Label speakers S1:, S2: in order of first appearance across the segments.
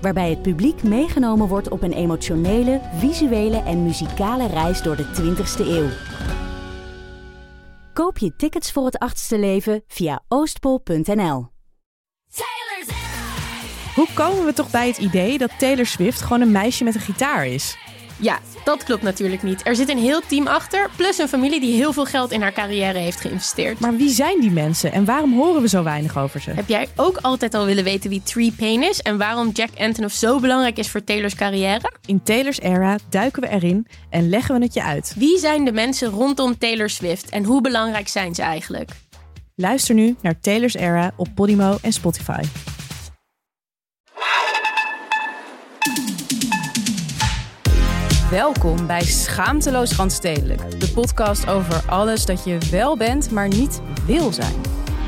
S1: Waarbij het publiek meegenomen wordt op een emotionele, visuele en muzikale reis door de 20ste eeuw. Koop je tickets voor het achtste leven via oostpol.nl.
S2: Hoe komen we toch bij het idee dat Taylor Swift gewoon een meisje met een gitaar is?
S3: Ja, dat klopt natuurlijk niet. Er zit een heel team achter, plus een familie die heel veel geld in haar carrière heeft geïnvesteerd.
S2: Maar wie zijn die mensen en waarom horen we zo weinig over ze?
S3: Heb jij ook altijd al willen weten wie Tree Payne is en waarom Jack Antonoff zo belangrijk is voor Taylor's carrière?
S2: In Taylor's era duiken we erin en leggen we het je uit.
S3: Wie zijn de mensen rondom Taylor Swift en hoe belangrijk zijn ze eigenlijk?
S2: Luister nu naar Taylor's era op Podimo en Spotify. Welkom bij Schaamteloos Randstedelijk, de podcast over alles dat je wel bent, maar niet wil zijn.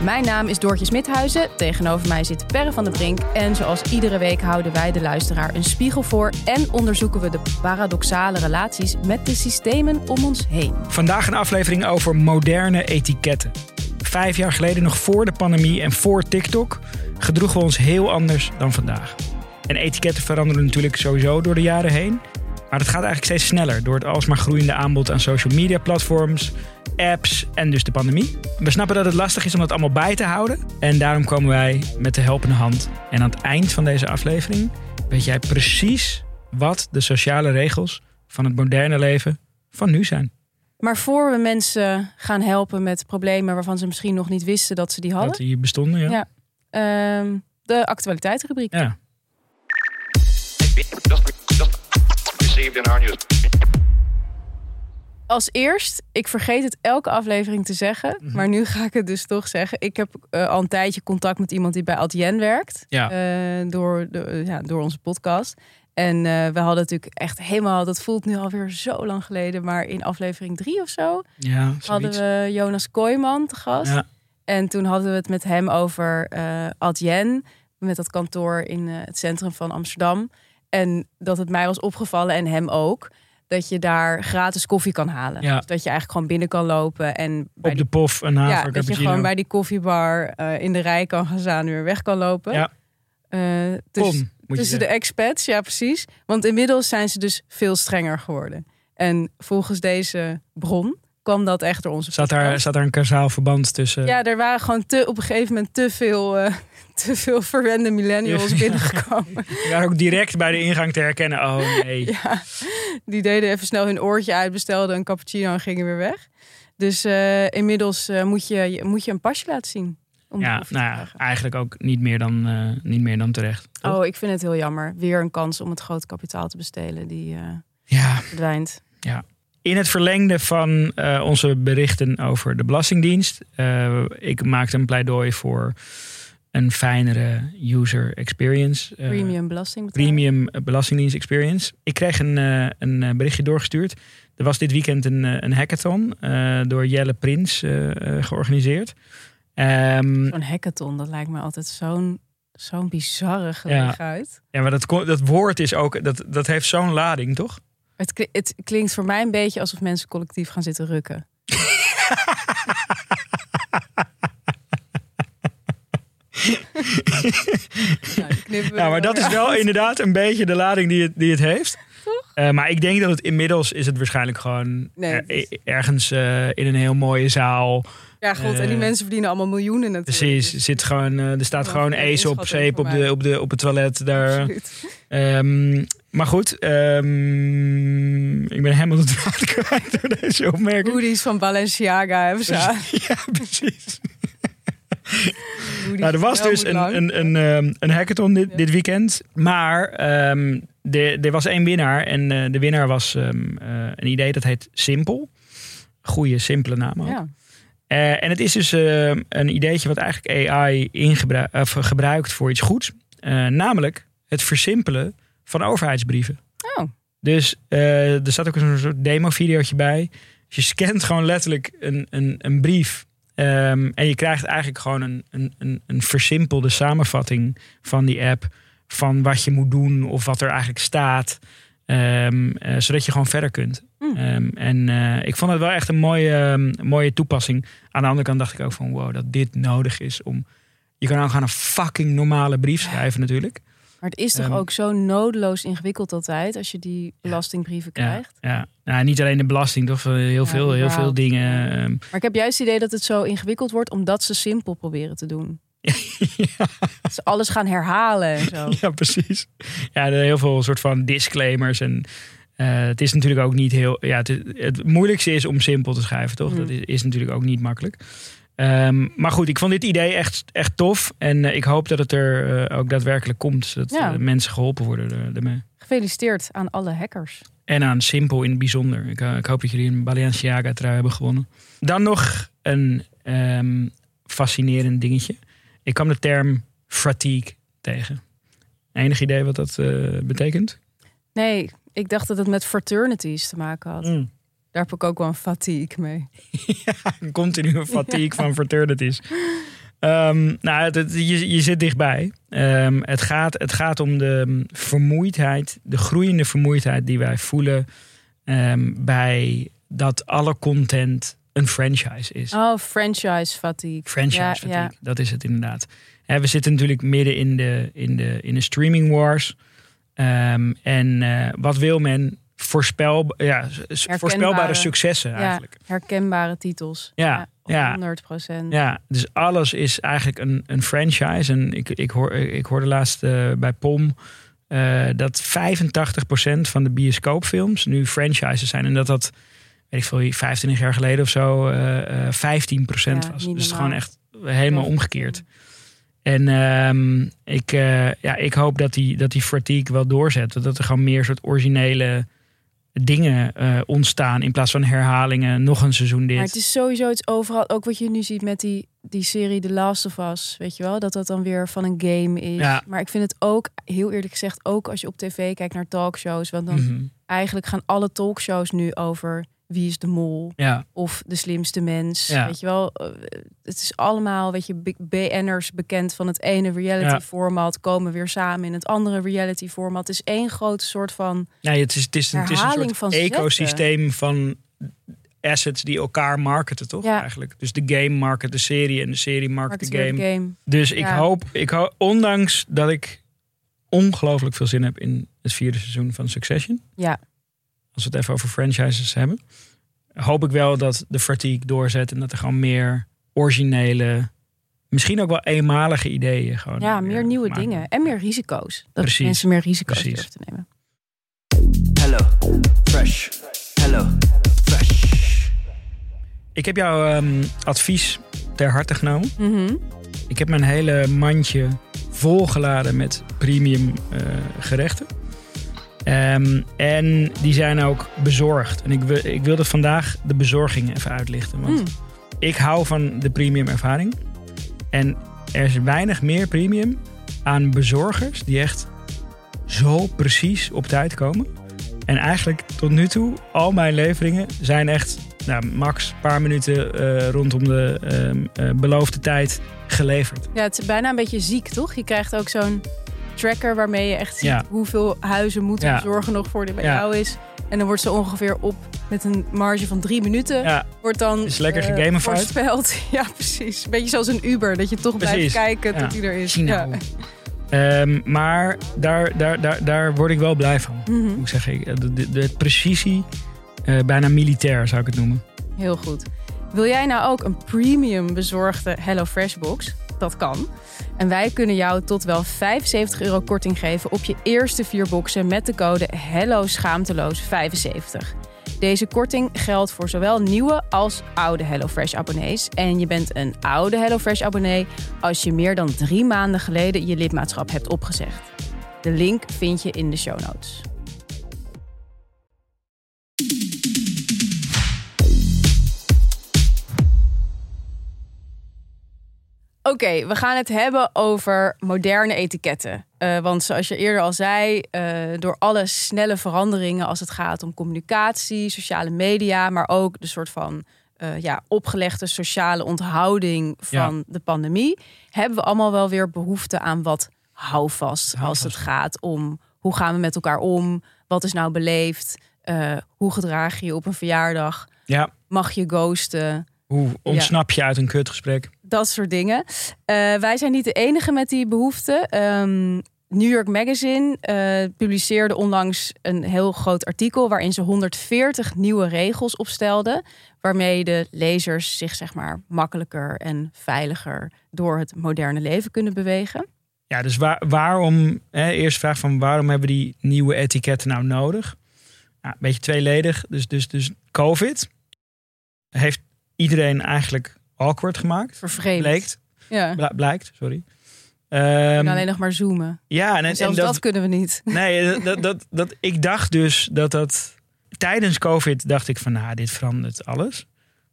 S2: Mijn naam is Doortje Smithuizen, tegenover mij zit Perre van der Brink en zoals iedere week houden wij de luisteraar een spiegel voor en onderzoeken we de paradoxale relaties met de systemen om ons heen.
S4: Vandaag een aflevering over moderne etiketten. Vijf jaar geleden, nog voor de pandemie en voor TikTok, gedroegen we ons heel anders dan vandaag. En etiketten veranderen natuurlijk sowieso door de jaren heen. Maar dat gaat eigenlijk steeds sneller door het alsmaar groeiende aanbod aan social media platforms, apps en dus de pandemie. We snappen dat het lastig is om dat allemaal bij te houden. En daarom komen wij met de helpende hand. En aan het eind van deze aflevering weet jij precies wat de sociale regels van het moderne leven van nu zijn.
S2: Maar voor we mensen gaan helpen met problemen waarvan ze misschien nog niet wisten dat ze die hadden.
S4: Dat die bestonden, ja.
S2: Ja. Ehm, de actualiteitsrubriek.
S4: Ja.
S5: Received in our news.
S2: Als eerst, ik vergeet het elke aflevering te zeggen,
S4: Mhm.
S2: maar nu ga ik het dus toch zeggen. Ik heb eh, al een tijdje contact met iemand die bij Adyen werkt,
S4: Ja.
S2: eh, door, de, ja, door onze podcast. En eh, we hadden natuurlijk echt helemaal, dat voelt nu alweer zo lang geleden, maar in aflevering drie of zo
S4: Ja,
S2: hadden we Jonas Kooijman te gast.
S4: Ja.
S2: En toen hadden we het met hem over eh Adyen, met dat kantoor in eh, het centrum van Amsterdam. En dat het mij was opgevallen en hem ook, dat je daar gratis koffie kan halen.
S4: Ja.
S2: Dus dat je eigenlijk gewoon binnen kan lopen en bij
S4: Op
S2: die,
S4: de pof een haver
S2: ja, dat je gewoon bij die koffiebar eh, in de rij kan gaan staan en weer weg kan lopen.
S4: Ja.
S2: Eh, dus
S4: Kom,
S2: tussen de expats, ja precies. Want inmiddels zijn ze dus veel strenger geworden. En volgens deze bron kwam dat echt door onze
S4: Zat daar, zat daar een kausaal verband tussen?
S2: Ja, er waren gewoon te, op een gegeven moment te veel, eh, te veel verwende millennials
S4: Ja.
S2: binnengekomen.
S4: Die waren ook direct bij de ingang te herkennen. Oh nee.
S2: Ja, die deden even snel hun oortje uit, bestelden een cappuccino en gingen weer weg. Dus eh, inmiddels eh, moet, je, moet je een pasje laten zien. Om
S4: Ja, nou ja, eigenlijk ook niet meer dan, niet meer dan terecht. toch?
S2: Oh, ik vind het heel jammer. Weer een kans om het grote kapitaal te bestelen. Die
S4: Ja,
S2: verdwijnt.
S4: In het verlengde van eh, onze berichten over de Belastingdienst. eh, ik maakte een pleidooi voor een fijnere user experience. eh,
S2: Premium belasting
S4: premium Belastingdienst experience. Ik kreeg een, een berichtje doorgestuurd. Er was dit weekend een, een hackathon door Jelle Prins georganiseerd. Ehm,
S2: Zo'n hackathon, dat lijkt me altijd zo'n zo'n bizarre gelegenheid.
S4: ja, maar dat, dat woord is ook, dat, dat heeft zo'n lading, toch?
S2: Het, het klinkt voor mij een beetje alsof mensen collectief gaan zitten rukken. Nou,
S4: Ja, maar
S2: er
S4: dat is wel
S2: uit.
S4: inderdaad een beetje de lading die het, die het heeft. Eh, maar ik denk dat het inmiddels is het waarschijnlijk gewoon
S2: Nee,
S4: er-
S2: is-
S4: ergens eh, in een heel mooie zaal.
S2: Ja, god, en die
S4: Eh,
S2: mensen verdienen allemaal miljoenen natuurlijk.
S4: Precies,
S2: Dus-
S4: zit gewoon, eh, er staat gewoon Ace op zeep op, de, op, de, op het toilet daar.
S2: Absoluut.
S4: Ehm, maar goed, ehm, ik ben helemaal de draad kwijt door deze opmerking.
S2: Hoodies van Balenciaga hebben ze.
S4: Ja, precies. Nou, er was dus een, een, een, ehm, een hackathon dit,
S2: Ja.
S4: dit weekend. Maar ehm, de, er was één winnaar. En eh, de winnaar was ehm, eh, een idee dat heet Simpel. Goeie, simpele naam ook.
S2: Ja.
S4: Eh, en het is dus ehm, een ideetje wat eigenlijk AI ingebru- of gebruikt voor iets goeds. Namelijk het versimpelen van overheidsbrieven.
S2: Oh.
S4: Dus eh, er staat ook een soort demo-videootje bij. Dus je scant gewoon letterlijk een, een, een brief. Ehm, en je krijgt eigenlijk gewoon een, een, een, een versimpelde samenvatting van die app. Van wat je moet doen of wat er eigenlijk staat. Ehm, eh, zodat je gewoon verder kunt.
S2: Mm.
S4: Ehm, en eh, ik vond het wel echt een mooie, mooie toepassing. Aan de andere kant dacht ik ook van wow, dat dit nodig is om. Je kan ook gewoon een fucking normale brief schrijven, natuurlijk.
S2: Maar het is toch
S4: Ehm,
S2: ook zo nodeloos ingewikkeld altijd als je die belastingbrieven
S4: Ja,
S2: krijgt.
S4: ja. Nou, niet alleen de belasting, toch? Heel veel, heel veel dingen. ehm.
S2: Maar ik heb juist het idee dat het zo ingewikkeld wordt omdat ze simpel proberen te doen.
S4: ja,
S2: Dat ze alles gaan herhalen en zo.
S4: ja, precies. Ja, er heel veel soort van disclaimers. En eh, het is natuurlijk ook niet heel. Ja, het, het moeilijkste is om simpel te schrijven, toch?
S2: Mm.
S4: Dat is, is natuurlijk ook niet makkelijk. Ehm, maar goed, ik vond dit idee echt, echt tof. En eh, ik hoop dat het er eh, ook daadwerkelijk komt.
S2: Ja.
S4: eh, mensen geholpen worden er- ermee.
S2: Gefeliciteerd aan alle hackers.
S4: En aan Simpel in het bijzonder. Ik, ik hoop dat jullie een Balenciaga trui hebben gewonnen. Dan nog een ehm, fascinerend dingetje. Ik kwam de term fatigue tegen. Enig idee wat dat betekent?
S2: Nee, ik dacht dat het met fraternities te maken had.
S4: Mm.
S2: Daar heb ik ook wel een fatigue mee.
S4: Een continue fatigue van fraternities. Ehm, nou, het, het- je, je zit dichtbij. Ehm, het, gaat, het gaat om de vermoeidheid, de groeiende vermoeidheid die wij voelen ehm, bij dat alle content een franchise is.
S2: Oh, franchise fatigue.
S4: Franchise
S2: Ja,
S4: fatigue,
S2: ja.
S4: dat is het inderdaad. We zitten natuurlijk midden in de, in de, in de streaming wars. En eh, wat wil men? Voorspel, ja, voorspelbare successen
S2: Ja,
S4: eigenlijk.
S2: herkenbare titels.
S4: Ja, ja.
S2: 100 procent.
S4: Ja, dus alles is eigenlijk een, een franchise. En ik, ik, hoor, ik hoorde laatst eh, bij POM eh, dat 85% van de bioscoopfilms nu franchises zijn. En dat dat, weet ik veel, 25 jaar geleden of zo, eh, eh, 15%
S2: Ja,
S4: was. Dus
S2: normaal.
S4: gewoon echt helemaal omgekeerd. En ehm, ik, ja, ik hoop dat die, dat die fatigue wel doorzet. Dat er gewoon meer soort originele dingen eh, ontstaan. In plaats van herhalingen, nog een seizoen dit.
S2: Maar het is sowieso iets overal. Ook wat je nu ziet met die, die serie The Last of Us. Weet je wel? Dat dat dan weer van een game is.
S4: Ja.
S2: Maar ik vind het ook, heel eerlijk gezegd, ook als je op tv kijkt naar talkshows. Want dan
S4: Mhm.
S2: eigenlijk gaan alle talkshows nu over wie is de mol.
S4: Ja,
S2: Of de slimste mens.
S4: Ja.
S2: Weet je wel? Eh, Het is allemaal, weet je, BN'ers bekend van het ene reality
S4: Ja.
S2: format. Komen weer samen in het andere reality format. Het is één groot soort van...
S4: Nee, het is, het is, het is een soort
S2: van zetten.
S4: ecosysteem van assets die elkaar marketen, toch?
S2: Ja.
S4: Eigenlijk. Dus de game market de serie en de serie market de game.
S2: game.
S4: Dus ik hoop, ik hoop, ondanks dat ik ongelooflijk veel zin heb in het vierde seizoen van Succession.
S2: Ja.
S4: Als we het even over franchises hebben. Hoop ik wel dat de fatigue doorzet en dat er gewoon meer originele, misschien ook wel eenmalige ideeën gewoon.
S2: Ja, meer nieuwe dingen. En meer risico's. Dat
S4: Precies.
S2: mensen meer risico's
S4: Precies.
S2: durven te nemen.
S6: Hello, fresh. Hello, fresh.
S4: Ik heb jouw ehm, advies ter harte genomen.
S2: Mhm.
S4: Ik heb mijn hele mandje volgeladen met premium eh, gerechten. Ehm, en die zijn ook bezorgd. En ik, ik wilde vandaag de bezorging even uitlichten. Want
S2: Mm.
S4: ik hou van de premium ervaring. En er is weinig meer premium aan bezorgers die echt zo precies op tijd komen. En eigenlijk tot nu toe, al mijn leveringen zijn echt nou, max een paar minuten eh, rondom de ehm, eh, beloofde tijd geleverd.
S2: Ja, het is bijna een beetje ziek, toch? Je krijgt ook zo'n tracker waarmee je echt ziet
S4: Ja.
S2: hoeveel huizen moeten
S4: Ja.
S2: zorgen nog voor die bij jou is. En dan wordt ze ongeveer op met een marge van drie minuten.
S4: Ja,
S2: Wordt dan
S4: Is lekker gegamified.
S2: voorspeld. Ja, precies. Beetje zoals een Uber, dat je toch blijft kijken
S4: Ja.
S2: tot hij er is. Ja.
S4: Ehm, maar daar, daar, daar, daar word ik wel blij van.
S2: Mhm.
S4: Moet ik zeggen, de, de, de precisie, eh, bijna militair zou ik het noemen.
S2: Heel goed. Wil jij nou ook een premium bezorgde HelloFresh box? Dat kan. En wij kunnen jou tot wel 75 euro korting geven op je eerste vier boxen met de code Hello Schaamteloos 75. Deze korting geldt voor zowel nieuwe als oude HelloFresh abonnees. En je bent een oude HelloFresh abonnee als je meer dan drie maanden geleden je lidmaatschap hebt opgezegd. De link vind je in de show notes. Oké, we gaan het hebben over moderne etiketten. Eh, want zoals je eerder al zei, eh, door alle snelle veranderingen als het gaat om communicatie, sociale media, maar ook de soort van eh, ja, opgelegde sociale onthouding van de pandemie, hebben we allemaal wel weer behoefte aan wat houvast als het gaat om hoe gaan we met elkaar om, wat is nou beleefd, hoe gedraag je je op een verjaardag,
S4: Ja,
S2: mag je ghosten,
S4: hoe ontsnap je uit een kutgesprek?
S2: Dat soort dingen. Eh, wij zijn niet de enige met die behoefte. Ehm, New York Magazine eh, publiceerde onlangs een heel groot artikel waarin ze 140 nieuwe regels opstelden, waarmee de lezers zich zeg maar makkelijker en veiliger door het moderne leven kunnen bewegen.
S4: Ja, dus waar, waarom, hè, eerste vraag van waarom hebben die nieuwe etiketten nou nodig? Een beetje tweeledig. Dus, dus, dus COVID heeft iedereen eigenlijk awkward gemaakt.
S2: Vervreemd.
S4: Blijkt,
S2: Ja.
S4: bla- blijkt sorry. Ehm,
S2: alleen nog maar zoomen.
S4: ja, en,
S2: En
S4: en
S2: zelfs
S4: dat,
S2: dat, kunnen we niet.
S4: Nee, dat, dat, dat, ik dacht dus dat dat... Tijdens COVID dacht ik van, nou, dit verandert alles.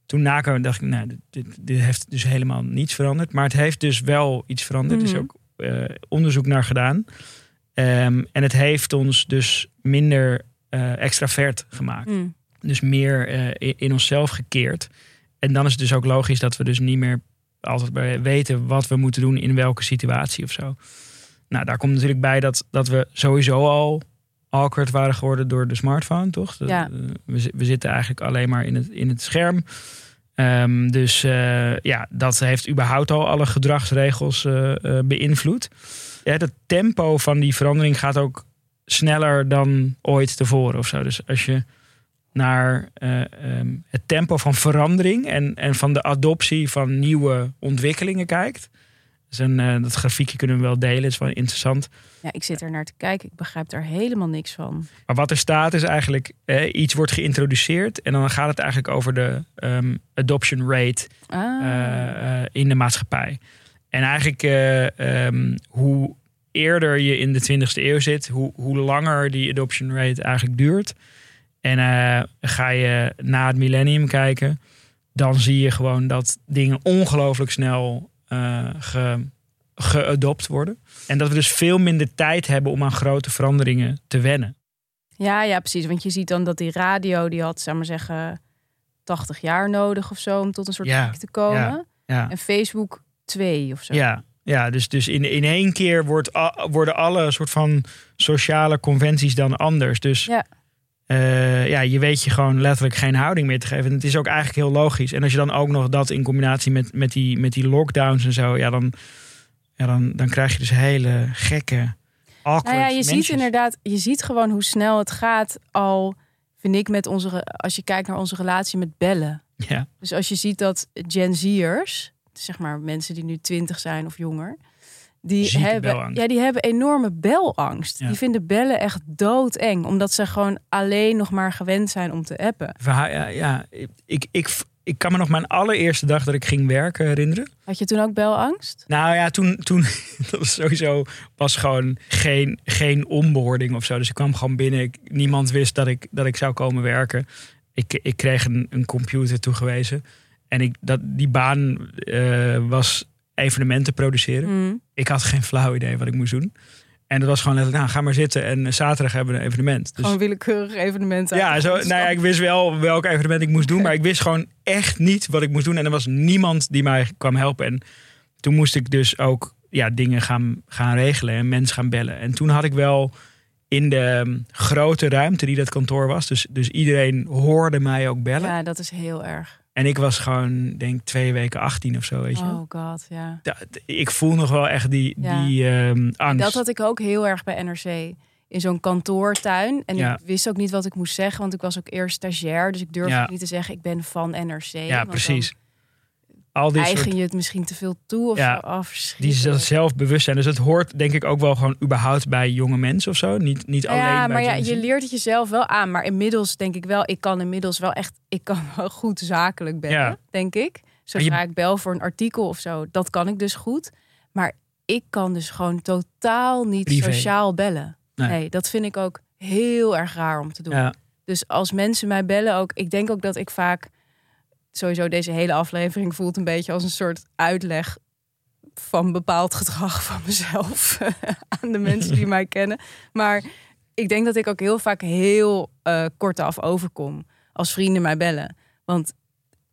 S4: Toen na COVID dacht ik, nou, dit- dit, dit heeft dus helemaal niets veranderd. Maar het heeft dus wel iets veranderd. Er is
S2: Mhm.
S4: ook eh, onderzoek naar gedaan. Ehm, en het heeft ons dus minder eh extravert gemaakt.
S2: Mm.
S4: Dus meer eh, in, in onszelf gekeerd. En dan is het dus ook logisch dat we dus niet meer altijd weten wat we moeten doen in welke situatie of zo. Nou, daar komt natuurlijk bij dat, dat we sowieso al awkward waren geworden door de smartphone, toch?
S2: Ja.
S4: eh, we, zi- we zitten eigenlijk alleen maar in het, in het scherm. Ehm, dus eh, ja, dat heeft überhaupt al alle gedragsregels eh, beïnvloed. Ja, het tempo van die verandering gaat ook sneller dan ooit tevoren of zo. Dus als je naar eh, ehm, het tempo van verandering en, en van de adoptie van nieuwe ontwikkelingen kijkt. Dus een, eh, dat grafiekje kunnen we wel delen, is wel interessant.
S2: Ja, ik zit er naar te kijken. Ik begrijp daar helemaal niks van.
S4: Maar wat er staat is eigenlijk, eh, iets wordt geïntroduceerd en dan gaat het eigenlijk over de ehm, adoption rate
S2: Ah.
S4: eh, in de maatschappij. En eigenlijk eh, ehm, hoe eerder je in de 20e eeuw zit, hoe, hoe langer die adoption rate eigenlijk duurt. En eh, ga je na het millennium kijken, dan zie je gewoon dat dingen ongelooflijk snel eh ge, geadopt worden. En dat we dus veel minder tijd hebben om aan grote veranderingen te wennen.
S2: Ja, ja, precies. Want je ziet dan dat die radio, die had, zeg maar zeggen, 80 jaar nodig of zo om tot een soort
S4: Ja,
S2: piek te komen.
S4: ja, Ja.
S2: En Facebook 2 of zo.
S4: Ja, ja dus, dus in, in één keer wordt, worden alle soort van sociale conventies dan anders. Dus
S2: Ja.
S4: Eh, ja, je weet je gewoon letterlijk geen houding meer te geven. En het is ook eigenlijk heel logisch. En als je dan ook nog dat in combinatie met, met, die, met die lockdowns en zo, ja, dan, ja, dan, dan krijg je dus hele gekke,
S2: Nou ja, je ziet inderdaad, je ziet gewoon hoe snel het gaat al, vind ik, met onze, als je kijkt naar onze relatie met bellen.
S4: Ja,
S2: Dus als je ziet dat Gen Z'ers, zeg maar mensen die nu 20 zijn of jonger, die hebben,
S4: belangst.
S2: ja, die hebben enorme belangst.
S4: Ja.
S2: Die vinden bellen echt doodeng, omdat ze gewoon alleen nog maar gewend zijn om te appen.
S4: Ja, ja ik, ik, ik kan me nog mijn allereerste dag dat ik ging werken herinneren.
S2: Had je toen ook belangst?
S4: Nou ja, toen, toen dat was sowieso was gewoon geen, geen onboarding of zo. Dus ik kwam gewoon binnen. Ik, niemand wist dat ik, dat ik zou komen werken. Ik, ik kreeg een, een computer toegewezen. En ik, dat, die baan eh, was evenementen produceren.
S2: Hmm.
S4: Ik had geen flauw idee wat ik moest doen. En dat was gewoon letterlijk, nou ga maar zitten. En zaterdag hebben we een evenement. Dus,
S2: Gewoon willekeurig evenementen.
S4: ja, zo, nou ja, ik wist wel welk evenement ik moest doen. Maar ik wist gewoon echt niet wat ik moest doen. En er was niemand die mij kwam helpen. En toen moest ik dus ook ja, dingen gaan, gaan regelen en mensen gaan bellen. En toen had ik wel in de um, grote ruimte die dat kantoor was. Dus, dus iedereen hoorde mij ook bellen.
S2: Ja, dat is heel erg.
S4: En ik was gewoon, denk twee weken 18 of zo, weet je.
S2: Oh god, ja.
S4: Ik voel nog wel echt die,
S2: Ja.
S4: die ehm, angst.
S2: Dat had ik ook heel erg bij NRC. In zo'n kantoortuin. En
S4: Ja.
S2: ik wist ook niet wat ik moest zeggen, want ik was ook eerst stagiair. Dus ik durfde
S4: Ja.
S2: ook niet te zeggen, ik ben van NRC.
S4: ja, precies. Al die
S2: eigen
S4: soort,
S2: je het misschien te veel toe of
S4: Ja.
S2: zo.
S4: Die dat zelfbewustzijn. Dus het hoort denk ik ook wel gewoon überhaupt bij jonge mensen of zo. Niet, niet alleen bij
S2: maar ja,
S4: Z.
S2: je leert het jezelf wel aan. Maar inmiddels denk ik wel, ik kan inmiddels wel echt, ik kan wel goed zakelijk bellen,
S4: Ja.
S2: denk ik. Zodra ik bel voor een artikel of zo, dat kan ik dus goed. Maar ik kan dus gewoon totaal niet
S4: Privé.
S2: sociaal bellen.
S4: Nee.
S2: Nee. dat vind ik ook heel erg raar om te doen.
S4: Ja,
S2: Dus als mensen mij bellen ook, ik denk ook dat ik vaak sowieso deze hele aflevering voelt een beetje als een soort uitleg van bepaald gedrag van mezelf aan de mensen die mij kennen. Maar ik denk dat ik ook heel vaak heel eh, kortaf overkom als vrienden mij bellen. Want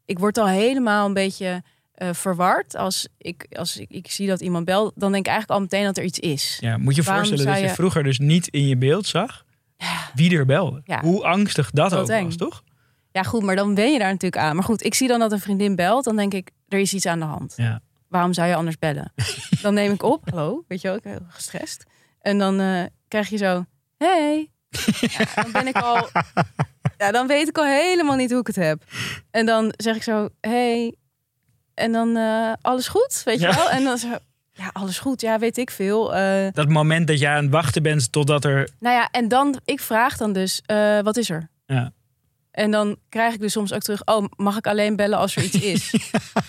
S2: ik word al helemaal een beetje eh, verward als, ik, als ik, ik zie dat iemand belt. Dan denk ik eigenlijk al meteen dat er iets is.
S4: Ja, moet je
S2: Waarom
S4: voorstellen dat je
S2: je-
S4: vroeger dus niet in je beeld zag wie er belde.
S2: Ja.
S4: Hoe angstig dat ook was, toch?
S2: Ja, goed, maar dan ben je daar natuurlijk aan. Maar goed, ik zie dan dat een vriendin belt. Dan denk ik, er is iets aan de hand.
S4: Ja.
S2: Waarom zou je anders bellen? dan neem ik op. Hallo, weet je wel, ik ben heel gestrest. En dan eh, krijg je zo, hey. Ja, dan ben ik al... Ja, dan weet ik al helemaal niet hoe ik het heb. En dan zeg ik zo, hey. En dan, eh, alles goed, weet je
S4: Ja.
S2: wel? En dan zo, ja, alles goed. Ja, weet ik veel. Eh,
S4: Dat moment dat jij aan het wachten bent totdat er...
S2: nou ja, en dan, ik vraag dan dus, wat is er?
S4: Ja.
S2: En dan krijg ik dus soms ook terug, oh, mag ik alleen bellen als er iets is?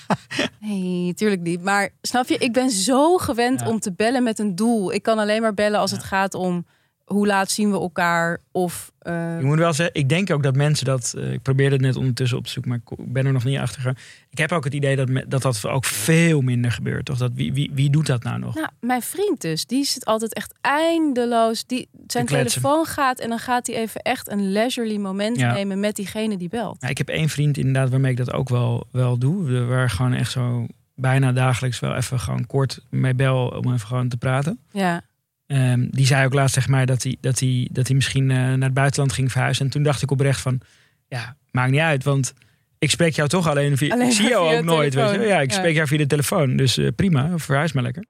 S2: nee, tuurlijk niet. Maar snap je, ik ben zo gewend
S4: Ja.
S2: om te bellen met een doel. Ik kan alleen maar bellen als het gaat om hoe laat zien we elkaar of... eh,
S4: Ik moet wel zeggen, ik denk ook dat mensen dat... eh, ik probeerde het net ondertussen op te zoeken, maar ik ben er nog niet achter gegaan. Ik heb ook het idee dat me- dat, dat ook veel minder gebeurt. Toch? Dat, wie, wie, wie doet dat nou nog?
S2: Nou, mijn vriend dus, die zit altijd echt eindeloos. Die, zijn telefoon gaat en dan gaat hij even echt een leisurely moment
S4: Ja.
S2: nemen met diegene die belt.
S4: Ja, ik heb één vriend inderdaad waarmee ik dat ook wel, wel doe. We- Waar gewoon echt zo bijna dagelijks wel even gewoon kort mee bel om even gewoon te praten.
S2: Ja,
S4: Ehm, die zei ook laatst tegen mij dat hij, dat hij, dat hij misschien eh, naar het buitenland ging verhuizen. En toen dacht ik oprecht van, ja, maakt niet uit. Want ik spreek jou toch alleen via...
S2: Alleen
S4: ik zie
S2: maar
S4: jou ook nooit, weet je. Ja, ik
S2: Ja.
S4: spreek jou via de telefoon. Dus eh, prima, verhuis maar lekker.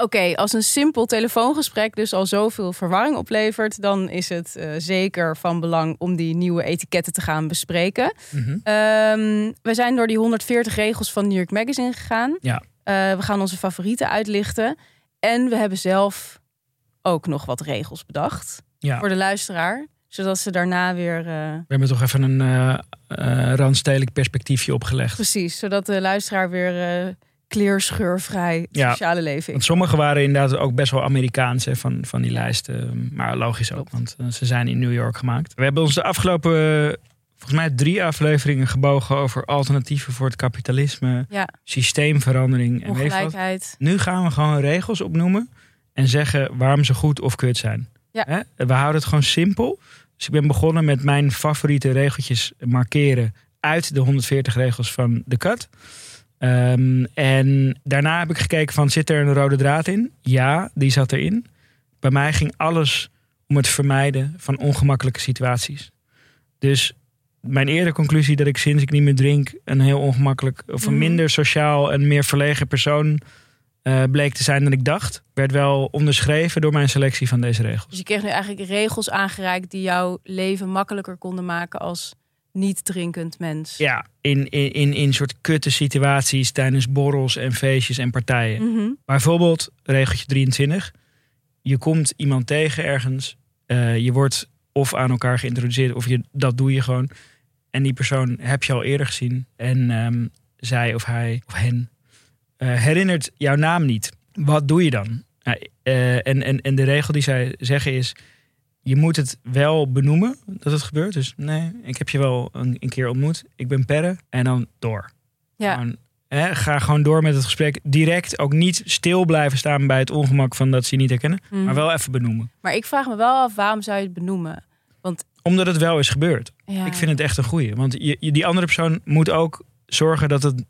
S2: Oké, als een simpel telefoongesprek dus al zoveel verwarring oplevert, dan is het eh, zeker van belang om die nieuwe etiketten te gaan bespreken.
S4: Mhm.
S2: Ehm, we zijn door die 140 regels van New York Magazine gegaan.
S4: Ja.
S2: Eh, we gaan onze favorieten uitlichten. En we hebben zelf ook nog wat regels bedacht
S4: Ja.
S2: voor de luisteraar, zodat ze daarna weer. eh,
S4: We hebben toch even een randstedelijk perspectiefje opgelegd.
S2: precies, zodat de luisteraar weer kleerscheurvrij het
S4: Ja.
S2: sociale leven.
S4: Want sommige waren inderdaad ook best wel Amerikaans hè, van, van die lijsten. Maar logisch ook, want eh, ze zijn in New York gemaakt. We hebben ons de afgelopen, eh, volgens mij drie afleveringen gebogen over alternatieven voor het kapitalisme,
S2: Ja,
S4: systeemverandering en
S2: ongelijkheid.
S4: Nu gaan we gewoon regels opnoemen en zeggen waarom ze goed of kut zijn.
S2: Ja.
S4: Hè? We houden het gewoon simpel. Dus ik ben begonnen met mijn favoriete regeltjes markeren uit de 140 regels van de cut. Ehm, en daarna heb ik gekeken van zit er een rode draad in? Ja, die zat erin. Bij mij ging alles om het vermijden van ongemakkelijke situaties. Dus mijn eerdere conclusie dat ik sinds ik niet meer drink een heel ongemakkelijk of een
S2: Mhm.
S4: minder sociaal en meer verlegen persoon eh, bleek te zijn dan ik dacht, werd wel onderschreven door mijn selectie van deze regels.
S2: Dus je kreeg nu eigenlijk regels aangereikt die jouw leven makkelijker konden maken als niet drinkend mens.
S4: Ja, in, in, in, in soort kutte situaties tijdens borrels en feestjes en partijen.
S2: Mhm.
S4: Bijvoorbeeld, regeltje 23. Je komt iemand tegen ergens. eh, je wordt of aan elkaar geïntroduceerd of je, dat doe je gewoon. En die persoon heb je al eerder gezien. En ehm, zij of hij of hen eh, herinnert jouw naam niet. Wat doe je dan? Nou, eh, en, en, en de regel die zij zeggen is... Je moet het wel benoemen dat het gebeurt. Dus nee, ik heb je wel een, een keer ontmoet. Ik ben Perre. En dan door.
S2: Ja.
S4: Gewoon, hè, ga gewoon door met het gesprek. Direct ook niet stil blijven staan bij het ongemak van dat ze je niet herkennen.
S2: Mhm.
S4: Maar wel even benoemen.
S2: Maar ik vraag me wel af, waarom zou je het benoemen?
S4: Omdat het wel is gebeurd.
S2: Ja.
S4: Ik vind het echt een goeie. Want je, je- die andere persoon moet ook zorgen dat het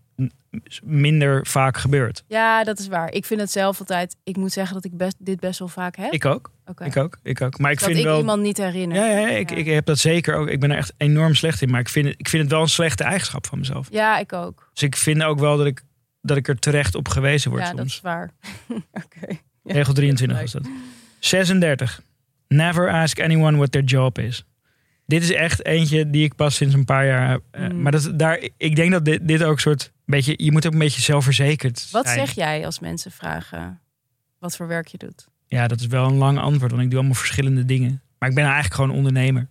S4: minder vaak gebeurt.
S2: Ja, dat is waar. Ik vind het zelf altijd... Ik moet zeggen dat ik best, dit best wel vaak heb.
S4: Ik ook.
S2: Oké.
S4: Ik ook. Ik ook. Maar ik
S2: dat
S4: vind
S2: ik
S4: wel.
S2: iemand niet herinner.
S4: Ja, ja, ja, ik, ik heb dat zeker ook. Ik ben er echt enorm slecht in. Maar ik vind het, ik vind het wel een slechte eigenschap van mezelf.
S2: Ja, ik ook.
S4: Dus ik vind ook wel dat ik, dat ik er terecht op gewezen word
S2: Ja, dat is waar. Oké. Ja,
S4: Regel 23 was dat. 36. Never ask anyone what their job is. Dit is echt eentje die ik pas sinds een paar jaar eh,
S2: Mm.
S4: Maar dat, daar, ik denk dat dit, dit ook soort beetje. Je moet ook een beetje zelfverzekerd
S2: Wat
S4: zijn.
S2: zeg jij als mensen vragen wat voor werk je doet?
S4: Ja, dat is wel een lang antwoord, want ik doe allemaal verschillende dingen. Maar ik ben eigenlijk gewoon ondernemer.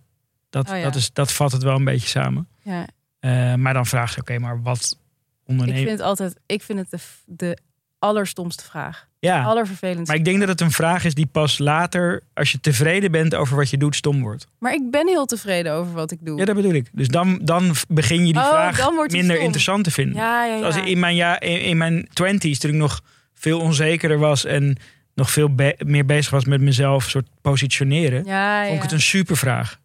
S4: Dat,
S2: Oh ja.
S4: dat, is, dat vat het wel een beetje samen.
S2: Ja,
S4: Eh, maar dan vraag ze, oké, maar wat
S2: ik
S4: ondernemen?
S2: vind het altijd... Ik vind het de, de allerstomste vraag.
S4: Ja,
S2: Allervervelendste.
S4: maar ik denk dat het een vraag is die pas later, als je tevreden bent over wat je doet, stom wordt.
S2: Maar ik ben heel tevreden over wat ik doe.
S4: Ja, dat bedoel ik. Dus dan, dan begin je die
S2: Oh,
S4: vraag minder
S2: stom.
S4: interessant te vinden.
S2: ja, ja, ja.
S4: Als in mijn, ja, in, in mijn twenties, toen ik nog veel onzekerder was en nog veel be- meer bezig was met mezelf soort positioneren,
S2: ja,
S4: vond ik het een supervraag.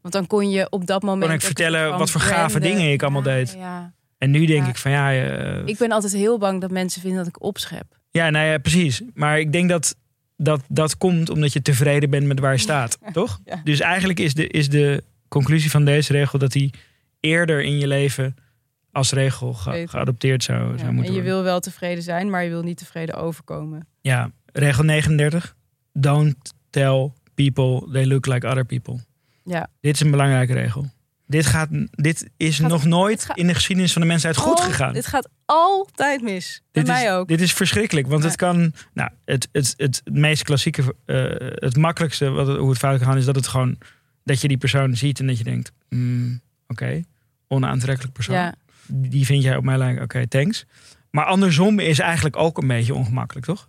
S2: Want dan kon je op dat moment...
S4: Kon ik vertellen wat voor gave
S2: branden.
S4: dingen ik allemaal deed.
S2: Ja.
S4: En nu denk ik van ja, eh,
S2: Ik ben altijd heel bang dat mensen vinden dat ik opschep.
S4: Ja, nou ja, precies. Maar ik denk dat dat, dat komt omdat je tevreden bent met waar je staat, toch?
S2: Ja.
S4: Dus eigenlijk is de, is de conclusie van deze regel dat die eerder in je leven als regel ge- geadopteerd zou,
S2: Ja,
S4: zou
S2: En
S4: moeten
S2: je
S4: worden.
S2: wil wel tevreden zijn, maar je wil niet tevreden overkomen.
S4: Ja, regel 39. Don't tell people they look like other people.
S2: Ja.
S4: Dit is een belangrijke regel. Dit, gaat, dit is
S2: Gaat-
S4: nog nooit
S2: gaat-
S4: in de geschiedenis van de mensheid goed gegaan.
S2: Dit gaat altijd mis. Bij
S4: Dit
S2: mij
S4: is,
S2: ook.
S4: Dit is verschrikkelijk, want
S2: Ja.
S4: het kan. Nou, het, het, het, het meest klassieke, eh, het makkelijkste wat hoe het fout kan gaan, is dat het gewoon dat je die persoon ziet en dat je denkt: mm, oké, onaantrekkelijk persoon.
S2: ja.
S4: Die vind jij op mij lijken, oké, thanks. Maar andersom is eigenlijk ook een beetje ongemakkelijk, toch?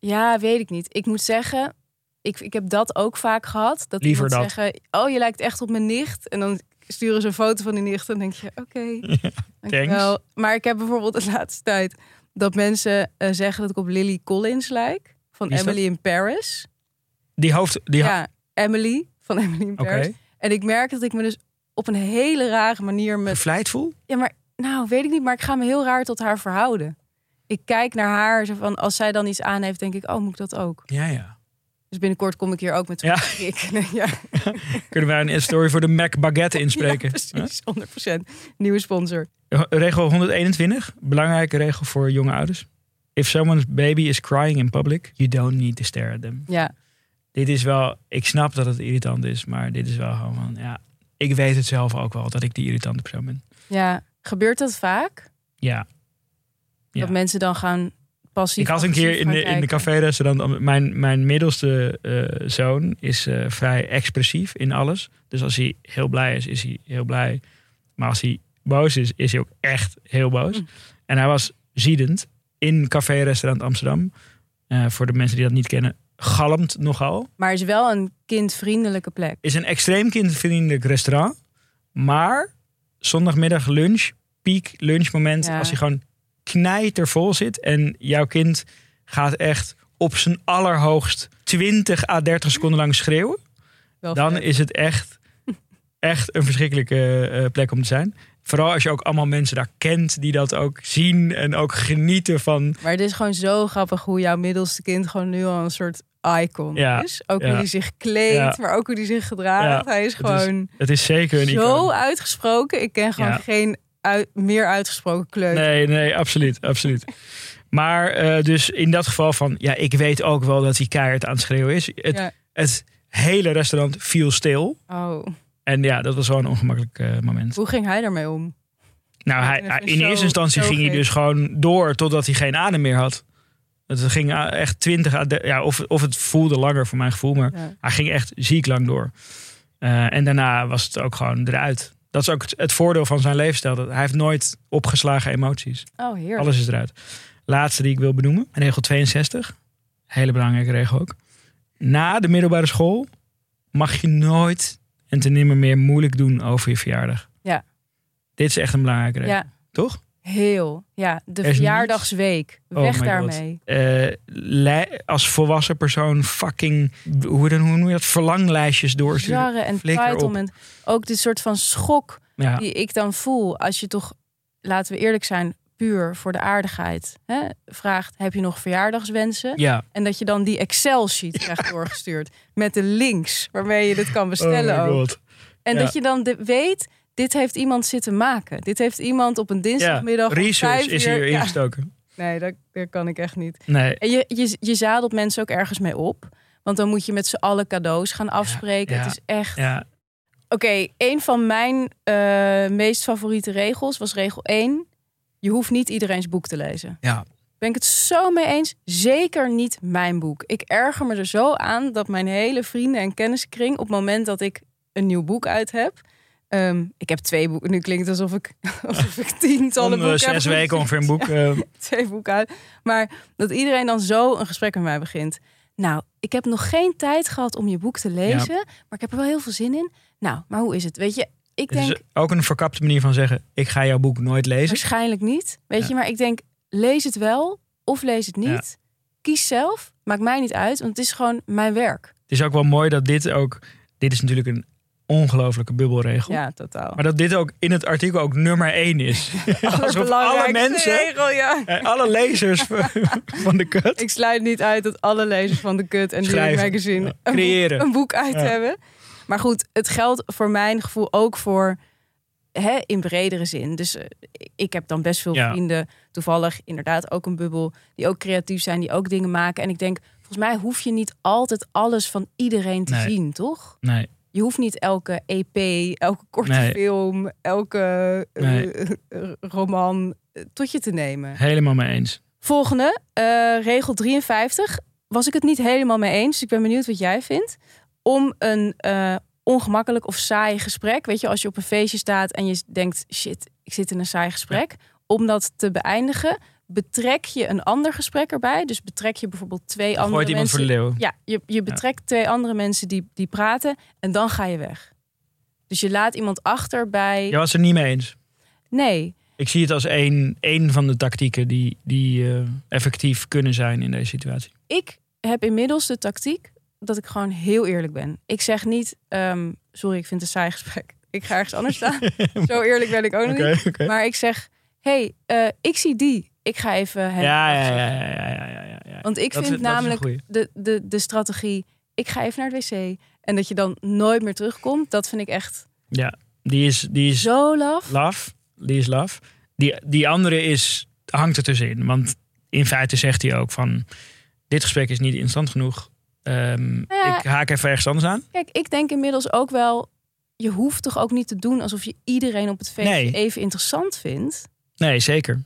S2: ja, weet ik niet. Ik moet zeggen, ik, ik heb dat ook vaak gehad. Dat
S4: Liever dat.
S2: zeggen, oh, je lijkt echt op mijn nicht. En dan sturen ze een foto van die nicht en dan denk je, oké. dankjewel. Maar ik heb bijvoorbeeld de laatste tijd dat mensen eh, zeggen dat ik op Lily Collins lijk. Van
S4: dat?
S2: Emily in Paris.
S4: Die hoofd. Die
S2: ja, Emily van Emily in. Paris. En ik merk dat ik me dus op een hele rare manier met
S4: Gevleid voel?
S2: Ja, maar nou, weet ik niet, maar ik ga me heel raar tot haar verhouden. Ik kijk naar haar, zo van, als zij dan iets aan heeft, denk ik, oh, moet ik dat ook?
S4: Ja, ja.
S2: Dus binnenkort kom ik hier ook met
S4: Ja.
S2: ja,
S4: Kunnen wij een story voor de Mac Baguette inspreken?
S2: ja, precies, 100%. Nieuwe sponsor.
S4: Regel 121, belangrijke regel voor jonge ouders. If someone's baby is crying in public, you don't need to stare at them.
S2: Ja,
S4: Dit is wel, ik snap dat het irritant is, maar dit is wel gewoon van, ja, ik weet het zelf ook wel dat ik die irritante persoon ben.
S2: ja. Gebeurt dat vaak?
S4: Ja. Ja.
S2: Dat mensen dan gaan passief
S4: Ik had een keer in de, in de café-restaurant, mijn, mijn middelste eh, zoon is eh, vrij expressief in alles. Dus als hij heel blij is, is hij heel blij. Maar als hij boos is, is hij ook echt heel boos.
S2: Mm.
S4: En hij was ziedend in café-restaurant Amsterdam. Eh, voor de mensen die dat niet kennen, galmt nogal.
S2: Maar is wel een kindvriendelijke plek.
S4: Is een extreem kindvriendelijk restaurant. Maar zondagmiddag lunch, piek lunchmoment,
S2: Ja.
S4: als hij gewoon knijtervol zit en jouw kind gaat echt op zijn allerhoogst 20 à 30 seconden lang schreeuwen,
S2: Wel
S4: dan
S2: vet.
S4: is het echt, echt een verschrikkelijke eh, plek om te zijn. Vooral als je ook allemaal mensen daar kent die dat ook zien en ook genieten van.
S2: Maar het is gewoon zo grappig hoe jouw middelste kind gewoon nu al een soort icon
S4: Ja,
S2: is. Ook
S4: ja.
S2: hoe hij zich kleedt,
S4: Ja.
S2: maar ook hoe hij zich gedraagt. Hij is
S4: het is
S2: gewoon
S4: Het is zeker een
S2: zo uitgesproken. Ik ken gewoon geen uit- meer uitgesproken kleuter.
S4: Nee, nee, absoluut, absoluut. Maar eh, dus in dat geval van, ja, ik weet ook wel dat hij keihard aan het schreeuwen is. Het,
S2: Ja.
S4: het hele restaurant viel stil.
S2: Oh,
S4: En ja, dat was wel een ongemakkelijk eh, moment.
S2: hoe ging hij daarmee om?
S4: Nou, hij, in eerste instantie ging hij dus gewoon door totdat hij geen adem meer had. Het ging eh, echt 20 à de- ja, of, of het voelde langer voor mijn gevoel, maar
S2: Ja.
S4: hij ging echt ziek lang door. En daarna was het ook gewoon eruit. Dat is ook het, het voordeel van zijn levensstijl. Dat hij heeft nooit opgeslagen emoties.
S2: Oh, heerlijk.
S4: Alles is eruit. Laatste die ik wil benoemen. Regel 62. Hele belangrijke regel ook. Na de middelbare school mag je nooit en ten nimmer meer moeilijk doen over je verjaardag.
S2: Ja.
S4: Dit is echt een belangrijke regel.
S2: Ja,
S4: Toch?
S2: Heel. Ja, de
S4: Er is
S2: verjaardagsweek.
S4: Oh
S2: Weg daarmee.
S4: Lij- als volwassen persoon fucking, hoe, dan, hoe noem je dat, verlanglijstjes doorsturen.
S2: Jarren en entitlement. Ook dit soort van schok
S4: Ja,
S2: die ik dan voel. Als je toch, laten we eerlijk zijn, puur voor de aardigheid hè, vraagt: heb je nog verjaardagswensen?
S4: ja.
S2: En dat je dan die Excel-sheet krijgt doorgestuurd. Met de links waarmee je dit kan bestellen
S4: oh my
S2: ook. En
S4: Ja.
S2: dat je dan de, weet, dit heeft iemand zitten maken. Dit heeft iemand op een
S4: Ja,
S2: dinsdagmiddag om
S4: research
S2: vijf
S4: is
S2: uur-
S4: hier
S2: Ja,
S4: ingestoken.
S2: nee, dat, dat kan ik echt niet.
S4: Nee,
S2: En je, je, je zadelt mensen ook ergens mee op. Want dan moet je met z'n allen cadeaus gaan afspreken.
S4: ja.
S2: Het is echt...
S4: ja.
S2: Oké, een van mijn eh, meest favoriete regels was regel 1. Je hoeft niet iedereen's boek te lezen.
S4: Ja.
S2: Ben ik het zo mee eens? Zeker niet mijn boek. Ik erger me er zo aan dat mijn hele vrienden en kenniskring... op het moment dat ik een nieuw boek uit heb... Ehm, ik heb twee boeken. Nu klinkt het alsof ik, alsof ik tientallen
S4: eh,
S2: boeken heb
S4: zes weken ongeveer een boek. eh,
S2: twee boeken uit. Maar dat iedereen dan zo een gesprek met mij begint. Nou, ik heb nog geen tijd gehad om je boek te lezen, maar ik heb er wel heel veel zin in. Nou, maar hoe is het? Weet je, ik
S4: het
S2: denk
S4: is ook een verkapte manier van zeggen: ik ga jouw boek nooit lezen.
S2: waarschijnlijk niet. Weet
S4: Ja.
S2: je, maar ik denk lees het wel of lees het niet. Kies zelf, maakt mij niet uit, want het is gewoon mijn werk.
S4: Het is ook wel mooi dat dit ook. Dit is natuurlijk een ongelofelijke bubbelregel.
S2: Ja, totaal.
S4: Maar dat dit ook in het artikel ook nummer één is. Alsof alle mensen,
S2: regel, ja.
S4: eh, alle lezers van de kut
S2: Ik sluit niet uit dat alle lezers van de Kut en
S4: Schrijven.
S2: Magazine
S4: Ja.
S2: een,
S4: Creëren.
S2: boek, een boek uit
S4: Ja.
S2: hebben. Maar goed, het geldt voor mijn gevoel ook voor hè, in bredere zin. Dus eh, ik heb dan best veel
S4: Ja.
S2: vrienden, toevallig inderdaad ook een bubbel, die ook creatief zijn, die ook dingen maken. En ik denk, volgens mij hoef je niet altijd alles van iedereen te
S4: Nee.
S2: zien, toch?
S4: Nee,
S2: Je hoeft niet elke EP, elke korte
S4: Nee.
S2: film, elke eh,
S4: Nee.
S2: roman eh, tot je te nemen.
S4: helemaal mee eens.
S2: Volgende, eh, regel 53. Was ik het niet helemaal mee eens. Ik ben benieuwd wat jij vindt. Om een ongemakkelijk of saai gesprek. Weet je, als je op een feestje staat en je denkt: shit, ik zit in een saai gesprek. Om dat te beëindigen, betrek je een ander gesprek erbij. Dus betrek je bijvoorbeeld twee
S4: Dan
S2: andere
S4: iemand
S2: mensen.
S4: voor de leeuw.
S2: Ja, je, je betrekt twee andere mensen die, die praten en dan ga je weg. Dus je laat iemand achter bij.
S4: Je was er niet mee eens.
S2: Nee,
S4: Ik zie het als een, een van de tactieken die, die eh, effectief kunnen zijn in deze situatie.
S2: ik heb inmiddels de tactiek dat ik gewoon heel eerlijk ben. Ik zeg niet, ehm, sorry, ik vind het een saai gesprek. Ik ga ergens anders staan. Zo eerlijk ben ik ook nog
S4: Oké,
S2: niet. Maar ik zeg, hey, eh, ik zie die. Ik ga even hem
S4: Ja, ja, ja, ja, ja.
S2: Want ik vind namelijk de, de, de strategie, ik ga even naar het wc. En dat je dan nooit meer terugkomt, dat vind ik echt
S4: Ja, die is, die is
S2: zo laf.
S4: love. Die is love. Die, die andere is, hangt er tussenin. Want in feite zegt hij ook van... Dit gesprek is niet interessant genoeg. Ehm,
S2: ja.
S4: Ik haak even ergens anders aan.
S2: Kijk, ik denk inmiddels ook wel, je hoeft toch ook niet te doen alsof je iedereen op het feestje
S4: Nee.
S2: even interessant vindt.
S4: Nee, zeker.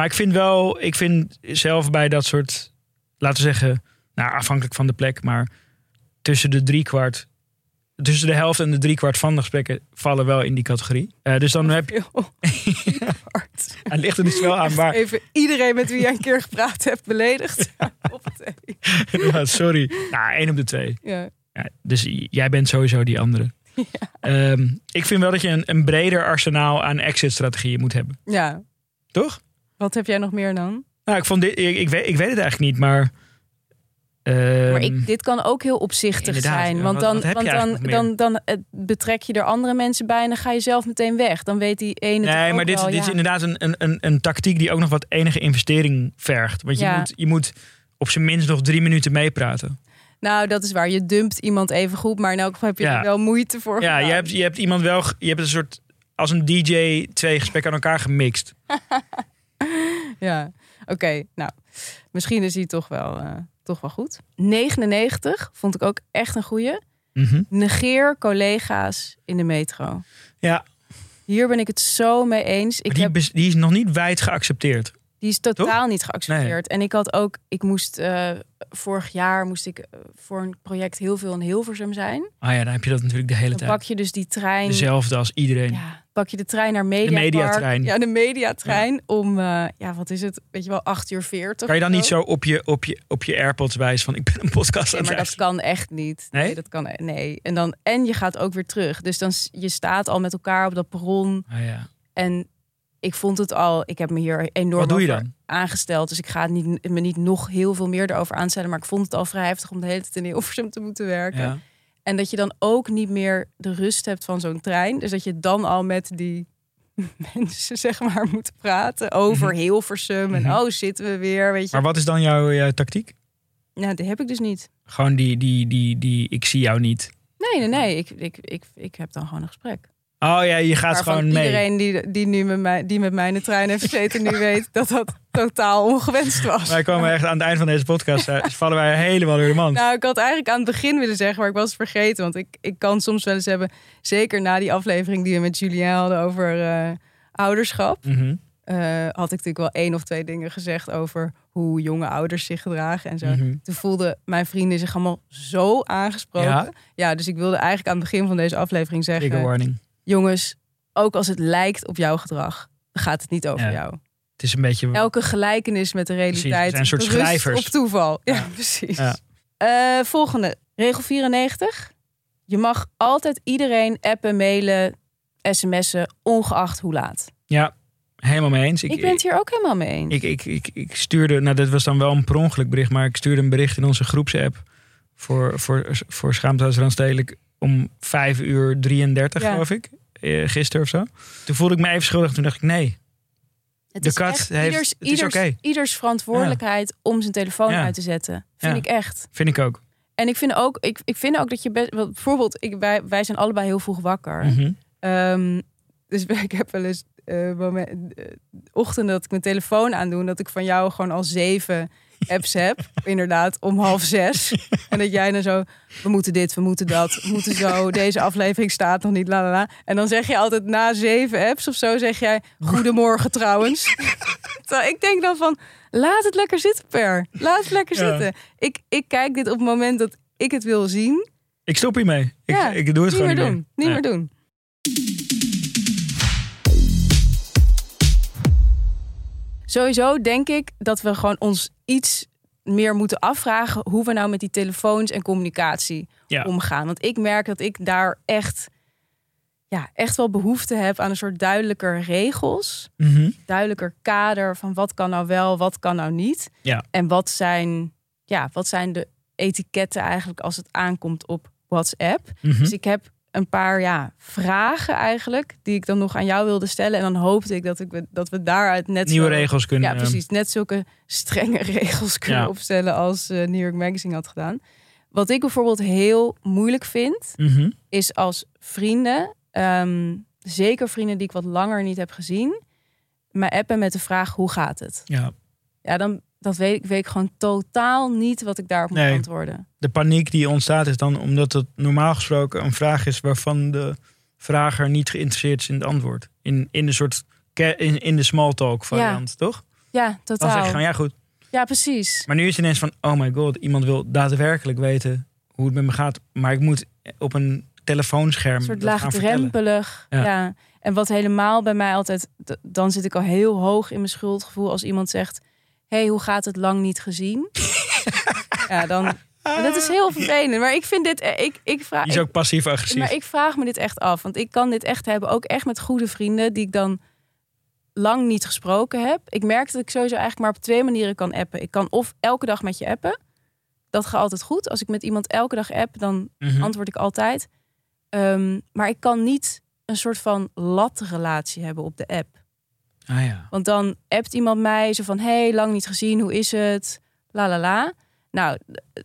S4: Maar ik vind wel, ik vind zelf bij dat soort, laten we zeggen, nou afhankelijk van de plek, maar tussen de driekwart, tussen de helft en de driekwart van de gesprekken vallen wel in die categorie. Eh, dus dan heb je,
S2: Heel hard.
S4: het ligt er dus wel aan waar.
S2: Even iedereen met wie jij een keer gepraat hebt beledigd. Op
S4: Ja, sorry. Nou, één op de twee.
S2: ja.
S4: Ja, dus jij bent sowieso die andere. Ehm, ik vind wel dat je een, een breder arsenaal aan exit-strategieën moet hebben.
S2: ja,
S4: Toch?
S2: Wat heb jij nog meer dan?
S4: Nou, ik, vond dit, ik, ik, weet, ik weet het eigenlijk niet, maar. ehm,
S2: Maar ik, dit kan ook heel opzichtig zijn.
S4: ja.
S2: Want dan, want dan, dan, dan, eh, betrek je er andere mensen bij en dan ga je zelf meteen weg. Dan weet die ene
S4: Nee, maar dit,
S2: wel,
S4: dit
S2: ja.
S4: is inderdaad een, een, een, een tactiek die ook nog wat enige investering vergt. Want je,
S2: Ja.
S4: moet, je moet op zijn minst nog drie minuten meepraten.
S2: Nou, dat is waar. Je dumpt iemand even goed, maar in elk geval heb je er wel moeite voor
S4: Ja, je hebt, je hebt iemand wel. Je hebt een soort. Als een DJ twee gesprekken aan elkaar gemixt.
S2: Ja, oké. nou, misschien is hij toch wel, eh, toch wel goed. 99 vond ik ook echt een goeie.
S4: Mhm.
S2: Negeer collega's in de metro.
S4: Ja,
S2: Hier ben ik het zo mee eens. Ik
S4: die,
S2: heb,
S4: die is nog niet wijd geaccepteerd.
S2: Die is totaal niet geaccepteerd. En ik had ook, ik moest eh, vorig jaar moest ik eh, voor een project heel veel in Hilversum zijn.
S4: Ah ja, dan heb je dat natuurlijk de hele
S2: Dan
S4: tijd.
S2: pak je dus die trein.
S4: Dezelfde als iedereen.
S2: Ja, pak je de trein naar Mediapark.
S4: mediatrein.
S2: Ja, de mediatrein om, eh, ja, wat is het? Weet je wel, 8 uur 40.
S4: Kan je dan niet zo op je, op je, op je AirPods wijzen van ik ben een podcast aan
S2: Nee,
S4: het
S2: maar dat kan echt niet.
S4: Nee?
S2: dat kan nee. En dan en je gaat ook weer terug. Dus dan je staat al met elkaar op dat perron
S4: Ah, ja.
S2: en ik vond het al. Ik heb me hier enorm
S4: Wat doe je
S2: over
S4: dan?
S2: aangesteld, dus ik ga het niet, me niet nog heel veel meer erover aanstellen. Maar ik vond het al vrij heftig om de hele tijd in Hilversum te moeten werken.
S4: Ja.
S2: En dat je dan ook niet meer de rust hebt van zo'n trein. Dus dat je dan al met die mensen zeg maar moet praten over
S4: Mhm.
S2: Hilversum en
S4: Mhm.
S2: oh zitten we weer, weet je.
S4: Maar wat is dan jouw, jouw tactiek?
S2: Nou, die heb ik dus niet.
S4: Gewoon die, die, die, die, ik zie jou niet.
S2: Nee, nee, nee. Ik, ik, ik, ik heb dan gewoon een gesprek.
S4: Oh ja, je gaat gewoon mee.
S2: iedereen die, die nu met mij, die met mij in de trein heeft gezeten, nu weet dat dat totaal ongewenst was.
S4: Wij komen echt aan het eind van deze podcast. eh, vallen wij helemaal door de mand.
S2: Nou, ik had eigenlijk aan het begin willen zeggen, maar ik was het vergeten. Want ik, ik kan soms wel eens hebben, zeker na die aflevering die we met Julien hadden over eh, ouderschap.
S4: Mhm.
S2: eh, had ik natuurlijk wel één of twee dingen gezegd over hoe jonge ouders zich gedragen en zo.
S4: Mhm.
S2: Toen voelden mijn vrienden zich allemaal zo aangesproken.
S4: Ja?
S2: Ja? dus ik wilde eigenlijk aan het begin van deze aflevering zeggen...
S4: Trigger warning.
S2: Jongens, ook als het lijkt op jouw gedrag, gaat het niet over
S4: Ja.
S2: jou.
S4: Het is een beetje...
S2: Elke gelijkenis met de
S4: Precies,
S2: realiteit
S4: zijn een soort schrijvers.
S2: op toeval. Ja,
S4: Ja.
S2: precies.
S4: Ja.
S2: Eh, volgende, regel 94. Je mag altijd iedereen appen, mailen, sms'en, ongeacht hoe laat.
S4: Ja, helemaal mee eens.
S2: Ik, ben het hier ook helemaal mee eens.
S4: Ik, ik, ik, ik stuurde, nou dat was dan wel een per ongeluk bericht, maar ik stuurde een bericht in onze groepsapp voor, voor, voor Schaamtehuis Randstedelijk om 5 uur 33
S2: Ja.
S4: geloof ik, eh, gisteren of zo. Toen voelde ik me even schuldig, toen dacht ik nee.
S2: het
S4: de
S2: is
S4: kat heeft-
S2: ieders,
S4: het is
S2: ieders,
S4: oké.
S2: ieders verantwoordelijkheid om zijn telefoon
S4: Ja.
S2: uit te zetten. Vind ik echt.
S4: Vind ik ook.
S2: En ik vind ook, ik, ik vind ook dat je best, bijvoorbeeld, ik, wij, wij zijn allebei heel vroeg wakker.
S4: Mhm.
S2: Ehm, dus ik heb wel eens eh, moment, eh, ochtenden dat ik mijn telefoon aandoe, dat ik van jou gewoon al zeven apps heb, inderdaad, om half zes. En dat jij dan zo, we moeten dit, we moeten dat, we moeten zo, deze aflevering staat nog niet, la la la. En dan zeg je altijd na zeven apps of zo, zeg jij, goedemorgen trouwens. Terwijl ik denk dan van, laat het lekker zitten, Per. Laat het lekker
S4: Ja.
S2: zitten. Ik, ik kijk dit op het moment dat ik het wil zien.
S4: Ik stop hiermee. Ik,
S2: Ja,
S4: ik doe het
S2: niet
S4: gewoon
S2: meer
S4: niet
S2: doen. Niet
S4: Ja.
S2: meer doen. Sowieso denk ik dat we gewoon ons iets meer moeten afvragen hoe we nou met die telefoons en communicatie
S4: Ja.
S2: omgaan. Want ik merk dat ik daar echt, ja, echt wel behoefte heb aan een soort duidelijker regels.
S4: Mhm.
S2: Duidelijker kader van wat kan nou wel, wat kan nou niet.
S4: Ja.
S2: En wat zijn, ja, wat zijn de etiketten eigenlijk als het aankomt op WhatsApp.
S4: Mhm.
S2: Dus ik heb een paar ja, vragen eigenlijk die ik dan nog aan jou wilde stellen. En dan hoopte ik dat, ik, dat we daaruit net
S4: Nieuwe regels kunnen.
S2: Ja, precies. Net zulke strenge regels kunnen
S4: Ja.
S2: opstellen als eh, New York Magazine had gedaan. Wat ik bijvoorbeeld heel moeilijk vind,
S4: mhm.
S2: is als vrienden, ehm, zeker vrienden die ik wat langer niet heb gezien, mij appen met de vraag hoe gaat het?
S4: Ja.
S2: Ja, dan dat weet ik, weet ik gewoon totaal niet wat ik daarop moet antwoorden.
S4: De paniek die ontstaat is dan omdat het normaal gesproken een vraag is waarvan de vrager niet geïnteresseerd is in het antwoord. In, in de soort in, in de small talk variant, toch?
S2: Ja,
S4: Dan zeg
S2: totaal.
S4: je gewoon ja goed.
S2: Ja, precies.
S4: Maar nu is het ineens van oh my god, iemand wil daadwerkelijk weten hoe het met me gaat, maar ik moet op een telefoonscherm
S2: Een soort laagdrempelig.
S4: Ja.
S2: Ja. En wat helemaal bij mij altijd... Dan zit ik al heel hoog in mijn schuldgevoel als iemand zegt... hey, hoe gaat het lang niet gezien? ja, dan... maar dat is heel vervelend. Maar ik vind dit... eh, Ik, ik vraag,
S4: Die is ook passief agressief.
S2: maar ik vraag me dit echt af. Want ik kan dit echt hebben. Ook echt met goede vrienden die ik dan lang niet gesproken heb. Ik merk dat ik sowieso eigenlijk maar op twee manieren kan appen. Ik kan of elke dag met je appen. Dat gaat altijd goed. Als ik met iemand elke dag app, dan
S4: Mhm.
S2: antwoord ik altijd. Ehm, maar ik kan niet een soort van latrelatie hebben op de app.
S4: Ah ja.
S2: Want dan appt iemand mij zo van... hey, lang niet gezien, hoe is het? La la la. Nou,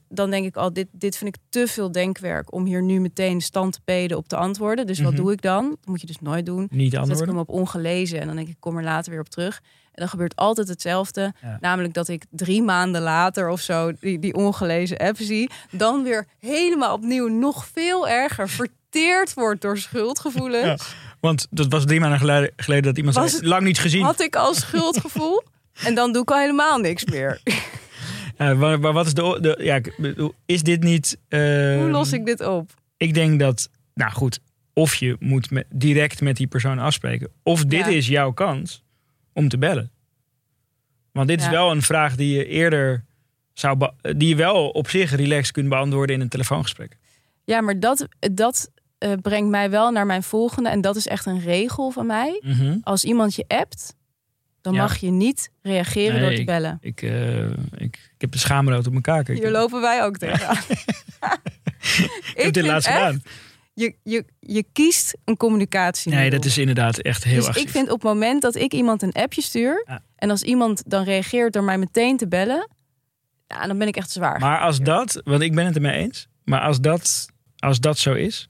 S2: dan denk ik al, dit, dit vind ik te veel denkwerk... om hier nu meteen stand te peden op te antwoorden. Dus
S4: Mhm.
S2: wat doe ik dan? Dat moet je dus nooit doen.
S4: Niet
S2: Dan zet ik
S4: antwoorden.
S2: hem op ongelezen en dan denk ik, kom er later weer op terug. En dan gebeurt altijd hetzelfde.
S4: Ja.
S2: Namelijk dat ik drie maanden later of zo die, die ongelezen app zie. Dan weer helemaal opnieuw nog veel erger verteerd wordt door schuldgevoelens.
S4: Want dat was drie maanden geleden, geleden dat iemand
S2: Was
S4: zei, lang niet gezien.
S2: Had ik al schuldgevoel. En dan doe ik al helemaal niks meer.
S4: Ja, maar, maar wat is de, ja, ik bedoel, is dit niet? eh,
S2: Hoe los ik dit op?
S4: Ik denk dat, nou goed, of je moet direct met die persoon afspreken, of dit
S2: Ja.
S4: is jouw kans om te bellen. Want dit is wel een vraag die je eerder zou, die je wel op zich relaxed kunt beantwoorden in een telefoongesprek.
S2: Ja, maar dat, dat eh, brengt mij wel naar mijn volgende. En dat is echt een regel van mij.
S4: Mhm.
S2: Als iemand je appt, dan
S4: Ja.
S2: mag je niet reageren
S4: Nee,
S2: door te
S4: ik-
S2: bellen.
S4: Ik, eh, ik, ik heb de schaamrood op mijn kaak.
S2: Hier lopen wij ook tegenaan.
S4: ik heb dit laatst
S2: echt,
S4: gedaan.
S2: Je, je, je kiest een communicatie.
S4: Nee, dat is inderdaad echt heel
S2: Dus
S4: actief.
S2: ik vind op het moment dat ik iemand een appje stuur...
S4: Ja.
S2: en als iemand dan reageert door mij meteen te bellen... Ja, dan ben ik echt zwaar.
S4: Maar als dat, want ik ben het ermee eens, maar als dat, als dat zo is,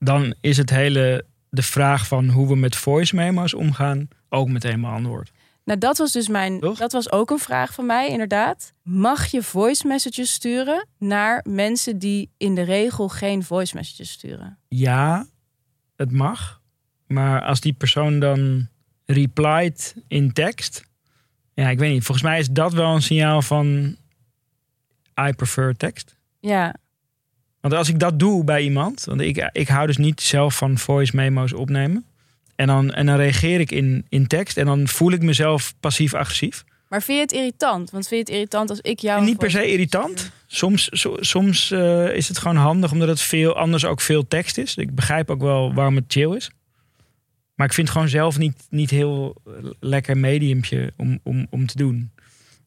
S4: dan is het hele de vraag van hoe we met voice memo's omgaan ook meteen beantwoord.
S2: Nou, dat was dus mijn.
S4: Toch?
S2: Dat was ook een vraag van mij, inderdaad. Mag je voice messages sturen naar mensen die in de regel geen voice messages sturen?
S4: Ja, het mag, maar als die persoon dan replied in tekst, ja, ik weet niet. Volgens mij is dat wel een signaal van I prefer tekst.
S2: Ja.
S4: Want als ik dat doe bij iemand, want ik, ik hou dus niet zelf van voice memo's opnemen. En dan, en dan reageer ik in, in tekst en dan voel ik mezelf passief-agressief.
S2: Maar vind je het irritant? Want vind je het irritant als ik jou...
S4: Niet per se irritant. Soms, so- soms eh, is het gewoon handig omdat het veel, anders ook veel tekst is. Ik begrijp ook wel waarom het chill is. Maar ik vind het gewoon zelf niet, niet heel lekker mediumpje om, om, om te doen.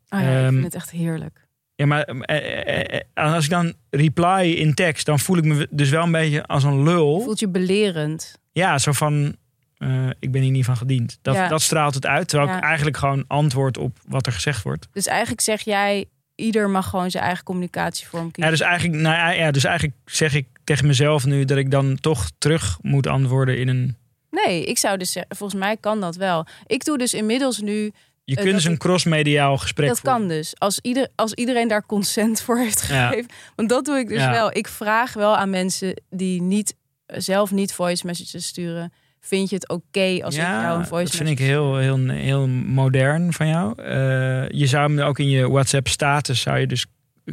S2: Oh ja, ik
S4: Ehm,
S2: vind het echt heerlijk.
S4: Ja, maar eh, eh, eh, als ik dan reply in tekst, dan voel ik me dus wel een beetje als een lul.
S2: Voelt je belerend.
S4: Ja, zo van, ik ben hier niet van gediend. Dat,
S2: Ja.
S4: dat straalt het uit. Terwijl
S2: Ja.
S4: ik eigenlijk gewoon antwoord op wat er gezegd wordt.
S2: Dus eigenlijk zeg jij, ieder mag gewoon zijn eigen communicatievorm
S4: Ja,
S2: kiezen.
S4: dus, eigenlijk, nou, ja, ja, dus eigenlijk zeg ik tegen mezelf nu dat ik dan toch terug moet antwoorden in een...
S2: Nee, ik zou dus zeggen, volgens mij kan dat wel. Ik doe dus inmiddels nu,
S4: Je
S2: Eh,
S4: kunt dus een crossmediaal gesprek
S2: dat
S4: voeren.
S2: kan dus. Als, ieder, als iedereen daar consent voor heeft
S4: Ja.
S2: gegeven. Want dat doe ik dus
S4: Ja.
S2: wel. Ik vraag wel aan mensen die niet, zelf niet voice messages sturen. Vind je het oké als ik jou een voice
S4: dat vind ik
S2: message
S4: heel, heel, heel modern van jou. Eh, je zou hem ook in je WhatsApp status zou je dus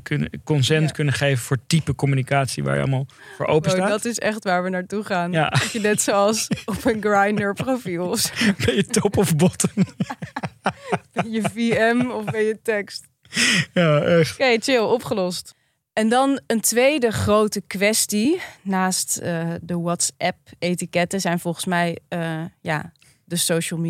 S4: kunnen, consent
S2: Ja.
S4: kunnen geven voor type communicatie waar je allemaal voor open staat.
S2: dat is echt waar we naartoe gaan.
S4: Ja.
S2: Dat je net zoals op een grinder profiel.
S4: Ben je top of bottom?
S2: Ben je VM of ben je tekst?
S4: ja, echt.
S2: Oké, chill, opgelost. En dan een tweede grote kwestie. Naast eh, de WhatsApp-etiketten zijn volgens mij eh, ja, de social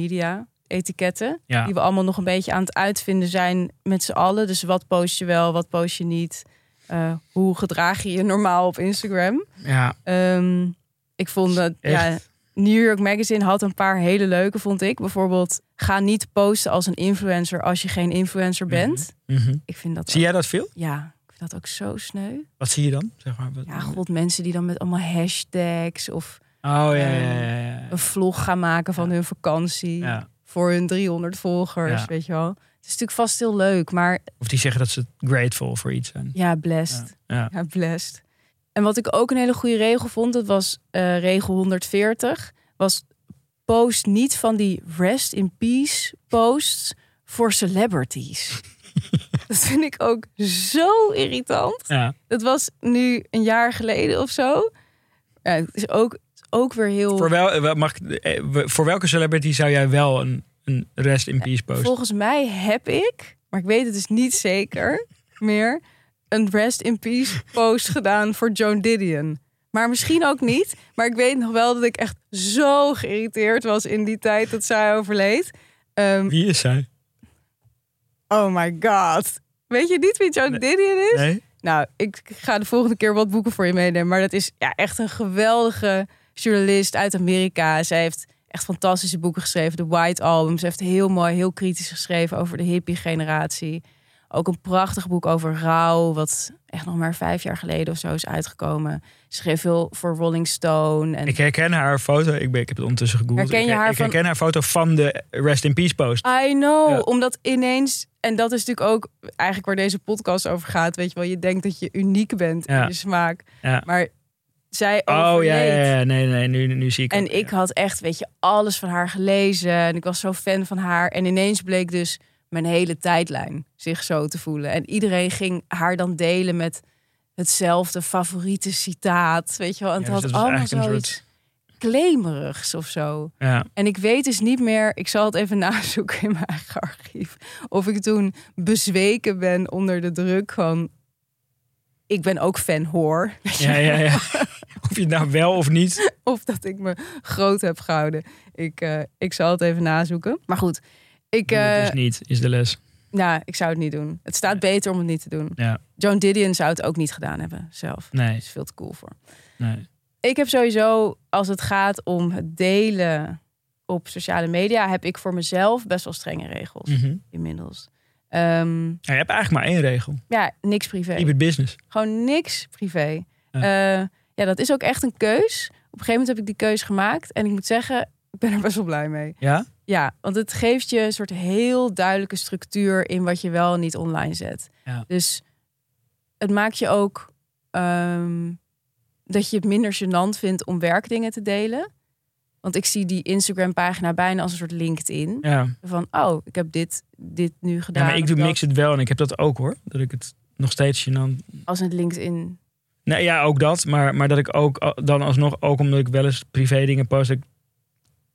S2: media-etiketten.
S4: Ja.
S2: Die we allemaal nog een beetje aan het uitvinden zijn met z'n allen. Dus wat post je wel, wat post je niet? Eh, hoe gedraag je je normaal op Instagram?
S4: Ja,
S2: Ehm, ik vond dat ja? New York Magazine had een paar hele leuke, vond ik. Bijvoorbeeld, ga niet posten als een influencer als je geen influencer bent.
S4: Mhm.
S2: Ik vind dat
S4: Zie jij dat veel?
S2: ja, ik vind dat ook zo sneu.
S4: Wat zie je dan? Zeg maar, wat-
S2: Ja, god, mensen die dan met allemaal hashtags of
S4: Oh ja, ja, ja. ja, ja.
S2: een vlog gaan maken van hun vakantie
S4: Ja.
S2: Voor hun 300 volgers,
S4: Ja.
S2: weet je wel. Het is natuurlijk vast heel leuk, maar
S4: Of die zeggen dat ze grateful voor iets zijn.
S2: ja, blessed.
S4: Ja.
S2: Ja, blessed. En wat ik ook een hele goede regel vond, dat was eh, regel 140, was post niet van die rest in peace posts voor celebrities. dat vind ik ook zo irritant.
S4: Ja.
S2: Dat was nu een jaar geleden of zo. Ja, het is ook, ook weer heel.
S4: Voor, wel, mag, eh, voor welke celebrity zou jij wel een, een rest in peace posten?
S2: Volgens mij heb ik, maar ik weet het dus niet zeker meer, een rest in peace post gedaan voor Joan Didion. Maar misschien ook niet. Maar ik weet nog wel dat ik echt zo geïrriteerd was in die tijd dat zij overleed. Ehm,
S4: Wie is zij?
S2: oh my god. Weet je niet wie Joan Didion is?
S4: Nee?
S2: Nou, ik ga de volgende keer wat boeken voor je meenemen. Maar dat is ja, echt een geweldige journalist uit Amerika. Zij heeft echt fantastische boeken geschreven. De White Album. Ze heeft heel mooi, heel kritisch geschreven over de hippie-generatie. Ook een prachtig boek over rouw. Wat echt nog maar vijf jaar geleden of zo is uitgekomen. Ze schreef veel voor Rolling Stone. En
S4: Ik herken haar foto. Ik, ben, ik heb het ondertussen gegoogeld.
S2: Herken je
S4: ik,
S2: haar
S4: ik
S2: van-
S4: herken haar foto van de rest in peace post.
S2: I know,
S4: Ja.
S2: omdat ineens, en dat is natuurlijk ook eigenlijk waar deze podcast over gaat, weet je wel, je denkt dat je uniek bent in je smaak,
S4: Ja.
S2: maar zij
S4: Oh ja,
S2: overleed.
S4: ja, ja. Nee, nee, nu, nu zie ik
S2: En ik had echt, weet je, alles van haar gelezen en ik was zo fan van haar en ineens bleek dus mijn hele tijdlijn zich zo te voelen en iedereen ging haar dan delen met hetzelfde favoriete citaat, weet je wel, en het
S4: dus
S2: had allemaal zoiets claimerigs of zo.
S4: Ja.
S2: En ik weet dus niet meer, ik zal het even nazoeken in mijn eigen archief, of ik toen bezweken ben onder de druk van, ik ben ook fan hoor.
S4: Ja, ja, ja. Of je het nou wel of niet.
S2: Of dat ik me groot heb gehouden. Ik, eh, ik zal het even nazoeken. Maar goed, ik,
S4: het
S2: eh,
S4: dus niet, is de les.
S2: nou, ik zou het niet doen. Het staat beter om het niet te doen.
S4: Ja,
S2: Joan Didion zou het ook niet gedaan hebben zelf.
S4: Nee,
S2: is veel te cool voor.
S4: nee.
S2: Ik heb sowieso, als het gaat om het delen op sociale media, heb ik voor mezelf best wel strenge regels
S4: Mhm.
S2: inmiddels. Ehm,
S4: Ja, je hebt eigenlijk maar één regel.
S2: ja, niks privé.
S4: Keep it business.
S2: Gewoon niks privé.
S4: Ja.
S2: Ja. Ja, dat is ook echt een keus. Op een gegeven moment heb ik die keus gemaakt. En ik moet zeggen, ik ben er best wel blij mee.
S4: Ja?
S2: Ja, want het geeft je een soort heel duidelijke structuur in wat je wel en niet online zet.
S4: Ja.
S2: Dus het maakt je ook ehm, dat je het minder gênant vindt om werkdingen te delen. Want ik zie die Instagram-pagina bijna als een soort LinkedIn.
S4: Ja.
S2: Van, oh, ik heb dit, dit nu
S4: ja,
S2: gedaan.
S4: maar ik doe mix het wel en ik heb dat ook hoor. Dat ik het nog steeds gênant...
S2: Als een LinkedIn
S4: Nee, ja, ook dat. Maar, maar dat ik ook dan alsnog, ook omdat ik wel eens privé dingen post. Ik,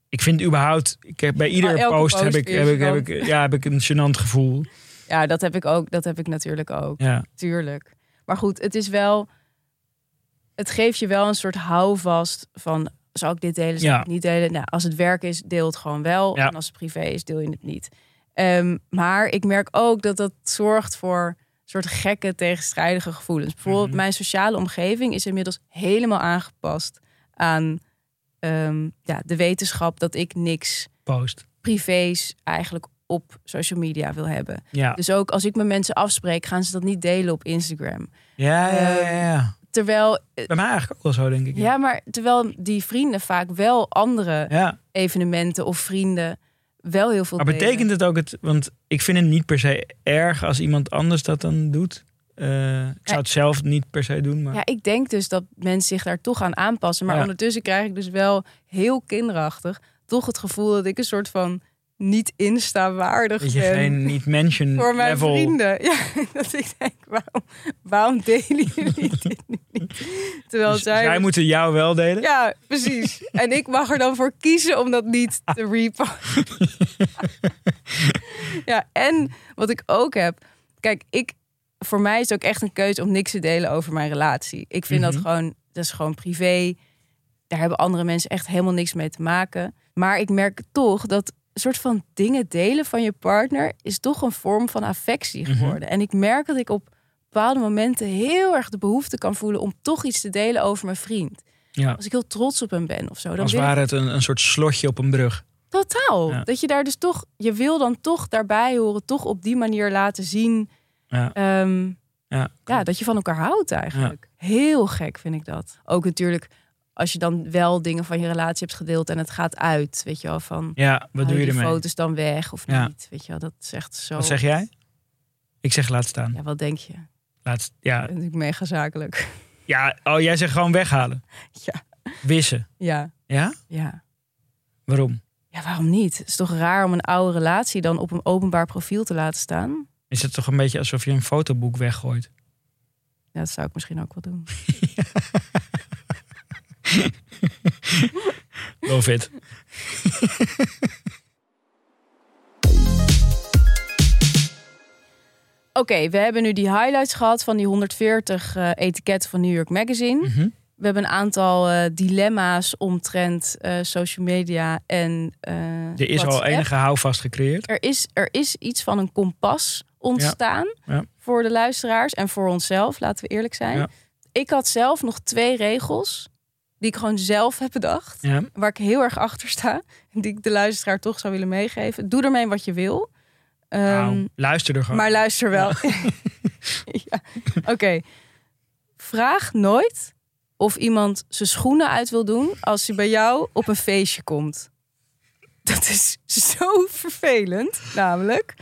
S4: ik vind überhaupt, ik heb, bij iedere post,
S2: post
S4: heb, ik, heb, ik, heb, ik, ja, heb ik een gênant gevoel.
S2: Ja, dat heb ik ook. Dat heb ik natuurlijk ook.
S4: Ja,
S2: Tuurlijk. Maar goed, het is wel. Het geeft je wel een soort houvast van. Zal ik dit delen? Zal
S4: Ja.
S2: ik het niet delen? Nou, als het werk is, deel het gewoon wel.
S4: Ja.
S2: En als het privé is, deel je het niet. Ehm, maar ik merk ook dat dat zorgt voor soort gekke tegenstrijdige gevoelens. Bijvoorbeeld,
S4: Mhm.
S2: mijn sociale omgeving is inmiddels helemaal aangepast aan ehm, ja, de wetenschap dat ik niks
S4: post.
S2: privés eigenlijk op social media wil hebben.
S4: Ja,
S2: Dus ook als ik met mensen afspreek, gaan ze dat niet delen op Instagram.
S4: ja, ja, ja, ja.
S2: Terwijl, eh,
S4: Bij mij eigenlijk ook wel zo, denk ik.
S2: ja, maar terwijl die vrienden vaak wel andere
S4: ja.
S2: evenementen of vrienden wel heel veel
S4: Maar
S2: delen.
S4: betekent het ook het, want ik vind het niet per se erg als iemand anders dat dan doet. Eh, ik zou het zelf niet per se doen, maar
S2: Ja, ik denk dus dat mensen zich daar toch aan aanpassen. Maar
S4: Ja.
S2: ondertussen krijg ik dus wel heel kinderachtig toch het gevoel dat ik een soort van niet Insta-waardig
S4: dat je
S2: ben.
S4: geen niet mention
S2: voor mijn
S4: level.
S2: vrienden. Ja, dat ik denk, waarom, waarom delen jullie dit nu niet? Terwijl
S4: Dus
S2: zij...
S4: zij moeten jou wel delen.
S2: Ja, precies. En ik mag er dan voor kiezen om dat niet te reposten. ja, en wat ik ook heb... Kijk, ik, voor mij is het ook echt een keuze om niks te delen over mijn relatie. Ik vind
S4: Mhm.
S2: dat gewoon... Dat is gewoon privé. Daar hebben andere mensen echt helemaal niks mee te maken. Maar ik merk toch dat een soort van dingen delen van je partner... is toch een vorm van affectie
S4: Mhm.
S2: geworden. En ik merk dat ik op bepaalde momenten heel erg de behoefte kan voelen... om toch iets te delen over mijn vriend
S4: Ja.
S2: als ik heel trots op hem ben of zo. Dan
S4: Als
S2: ik
S4: ware het een, een soort slotje op een brug.
S2: totaal.
S4: Ja.
S2: Dat je daar dus toch, je wil dan toch daarbij horen, toch op die manier laten zien.
S4: Ja.
S2: ehm,
S4: Ja,
S2: ja, dat je van elkaar houdt eigenlijk. Heel gek vind ik dat. Ook natuurlijk als je dan wel dingen van je relatie hebt gedeeld en het gaat uit, weet je wel, van
S4: ja wat doe je ermee?
S2: foto's dan weg of
S4: Ja.
S2: niet, weet je wel, dat is echt zo.
S4: Wat zeg jij? Ik zeg laat staan.
S2: Ja, wat denk je?
S4: Laat, ja.
S2: Dat vind ik mega zakelijk.
S4: ja, oh, jij zegt gewoon weghalen.
S2: Ja.
S4: Wissen.
S2: Ja,
S4: Ja?
S2: ja.
S4: Waarom?
S2: Ja, waarom niet? Het is toch raar om een oude relatie dan op een openbaar profiel te laten staan?
S4: Is het toch een beetje alsof je een fotoboek weggooit?
S2: Ja, dat zou ik misschien ook wel doen.
S4: Love it.
S2: Oké, we hebben nu die highlights gehad van die 140 eh, etiketten van New York Magazine.
S4: Mhm.
S2: We hebben een aantal eh, dilemma's omtrent eh, social media en
S4: Er is al enige houvast gecreëerd.
S2: Er is, er is iets van een kompas ontstaan
S4: Ja.
S2: voor de luisteraars en voor onszelf, laten we eerlijk zijn.
S4: Ja.
S2: Ik had zelf nog twee regels die ik gewoon zelf heb bedacht.
S4: Ja.
S2: waar ik heel erg achter sta. En die ik de luisteraar toch zou willen meegeven. Doe ermee wat je wil. Ehm,
S4: Nou, luister er gewoon.
S2: maar luister wel. Ja. Oké. Vraag nooit of iemand zijn schoenen uit wil doen als hij bij jou op een feestje komt. Dat is zo vervelend, namelijk.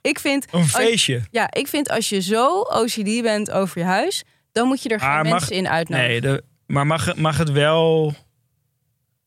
S2: Ik vind,
S4: een feestje.
S2: ja, ik vind als je zo OCD bent over je huis, dan moet je er geen
S4: Maar mag-
S2: mensen in uitnodigen.
S4: Nee, de, maar mag, het- mag het wel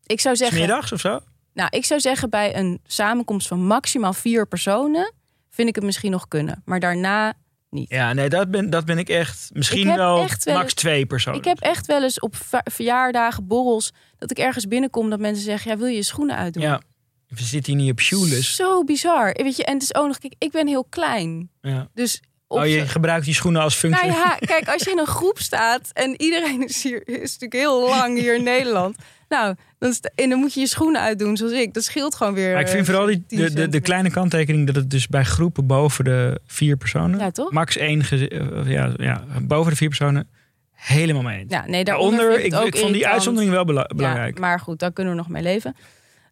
S2: ik zou zeggen,
S4: smiddags of zo?
S2: Nou, ik zou zeggen bij een samenkomst van maximaal vier personen vind ik het misschien nog kunnen. Maar daarna niet.
S4: Ja, nee, dat ben, dat ben ik echt. Misschien
S2: Ik
S4: wel,
S2: echt wel
S4: max
S2: eens-
S4: twee personen.
S2: Ik heb echt wel eens op ver- verjaardagen, borrels, dat ik ergens binnenkom dat mensen zeggen: ja, wil je je schoenen uitdoen?
S4: Ja, we zitten hier niet op shoeless.
S2: Zo bizar. Weet je, en het is ook nog, kijk, ik ben heel klein.
S4: Ja.
S2: Dus
S4: Oh, je gebruikt die schoenen als functie.
S2: Nou ja, kijk, als je in een groep staat en iedereen is hier is natuurlijk heel lang hier in Nederland. Nou, dan, en dan moet je je schoenen uitdoen zoals ik. Dat scheelt gewoon weer.
S4: Maar ik vind
S2: eh,
S4: vooral die,
S2: 10
S4: de, de, kleine kanttekening dat het dus bij groepen boven de vier personen,
S2: Ja, toch?
S4: max één, eh, ja, ja, boven de vier personen, helemaal mee eens.
S2: Ja, nee, daaronder
S4: ik, ik vond die uitzondering wel bela-
S2: Ja,
S4: belangrijk.
S2: maar goed, daar kunnen we nog mee leven.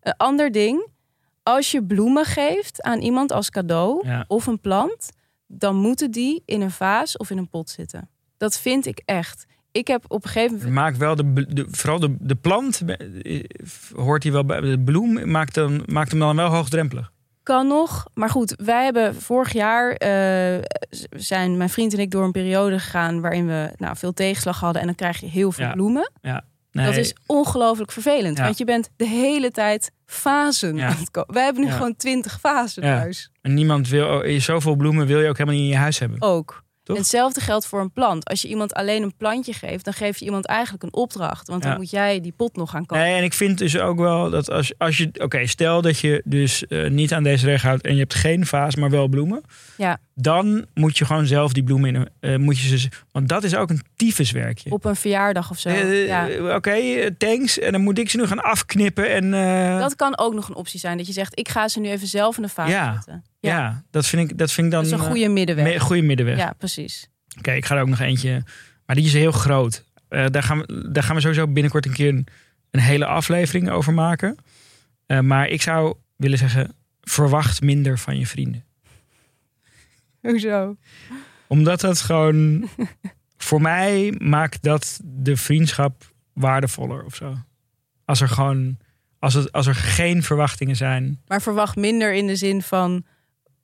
S2: Een ander ding. Als je bloemen geeft aan iemand als cadeau
S4: Ja.
S2: of een plant, dan moeten die in een vaas of in een pot zitten. Dat vind ik echt. Ik heb op een gegeven moment.
S4: Maak wel de, vooral de, de plant eh, hoort hier wel bij. De bloem maakt, dan, maakt hem dan wel hoogdrempelig.
S2: Kan nog. Maar goed, wij hebben vorig jaar eh, zijn mijn vriend en ik door een periode gegaan waarin we nou, veel tegenslag hadden. En dan krijg je heel veel
S4: Ja.
S2: bloemen.
S4: Nee,
S2: Dat is ongelooflijk vervelend.
S4: Ja.
S2: Want je bent de hele tijd fasen
S4: Ja.
S2: aan het kopen. Wij hebben nu
S4: Ja.
S2: gewoon twintig fasen thuis.
S4: En niemand wil, oh, zoveel bloemen wil je ook helemaal niet in je huis hebben.
S2: Ook.
S4: Toch?
S2: Hetzelfde geldt voor een plant. Als je iemand alleen een plantje geeft, dan geef je iemand eigenlijk een opdracht. Want dan moet jij die pot nog gaan kopen.
S4: Nee, en ik vind dus ook wel dat als, als je... Oké, stel dat je dus eh, niet aan deze regel houdt... en je hebt geen vaas, maar wel bloemen.
S2: Ja.
S4: Dan moet je gewoon zelf die bloemen in... eh, moet je ze, want dat is ook een tyfuswerkje.
S2: Op een verjaardag of zo.
S4: Eh,
S2: ja.
S4: Oké, thanks. En dan moet ik ze nu gaan afknippen. En,
S2: Dat kan ook nog een optie zijn. Dat je zegt, ik ga ze nu even zelf in de vaas
S4: Ja.
S2: zetten.
S4: Ja. dat, vind ik, dat vind ik dan...
S2: Dat is een
S4: eh,
S2: goede middenweg.
S4: me- goede middenweg.
S2: ja, precies.
S4: Oké, ik ga er ook nog eentje... Maar die is heel groot. Eh, daar, gaan we, daar gaan we sowieso binnenkort een keer een, een hele aflevering over maken. Eh, maar ik zou willen zeggen... Verwacht minder van je vrienden.
S2: Hoezo?
S4: Omdat dat gewoon... voor mij maakt dat de vriendschap waardevoller of zo. Als er gewoon... Als, het, als er geen verwachtingen zijn.
S2: Maar verwacht minder in de zin van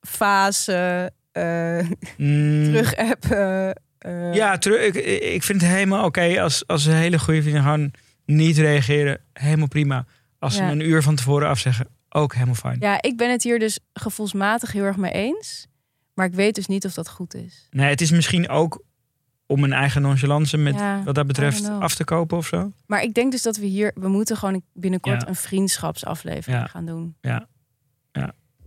S2: fase, eh
S4: Mm,
S2: terug appen. eh,
S4: Ja, terug, ik, ik vind het helemaal oké als, als een hele goede vrienden gewoon niet reageren. Helemaal prima. Als ze
S2: Ja.
S4: een uur van tevoren afzeggen, ook helemaal fijn.
S2: Ja, ik ben het hier dus gevoelsmatig heel erg mee eens. Maar ik weet dus niet of dat goed is.
S4: Nee, het is misschien ook om een eigen nonchalance met
S2: Ja,
S4: wat dat betreft af te kopen of zo.
S2: Maar ik denk dus dat we hier, we moeten gewoon binnenkort
S4: Ja.
S2: een vriendschapsaflevering
S4: Ja.
S2: gaan doen.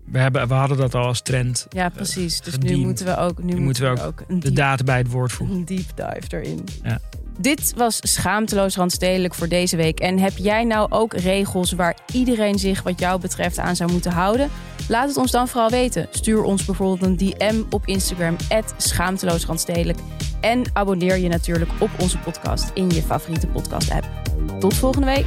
S4: We, hebben, we hadden dat al als trend.
S2: Ja, precies. Dus nu moeten we ook, nu moeten we ook
S4: De daad bij het woord voegen.
S2: een deep dive erin.
S4: Ja.
S2: Dit was schaamteloos randstedelijk voor deze week. En heb jij nou ook regels waar iedereen zich wat jou betreft aan zou moeten houden? Laat het ons dan vooral weten. Stuur ons bijvoorbeeld een DM op Instagram, schaamteloosrandstedelijk. En abonneer je natuurlijk op onze podcast in je favoriete podcast-app. Tot volgende week.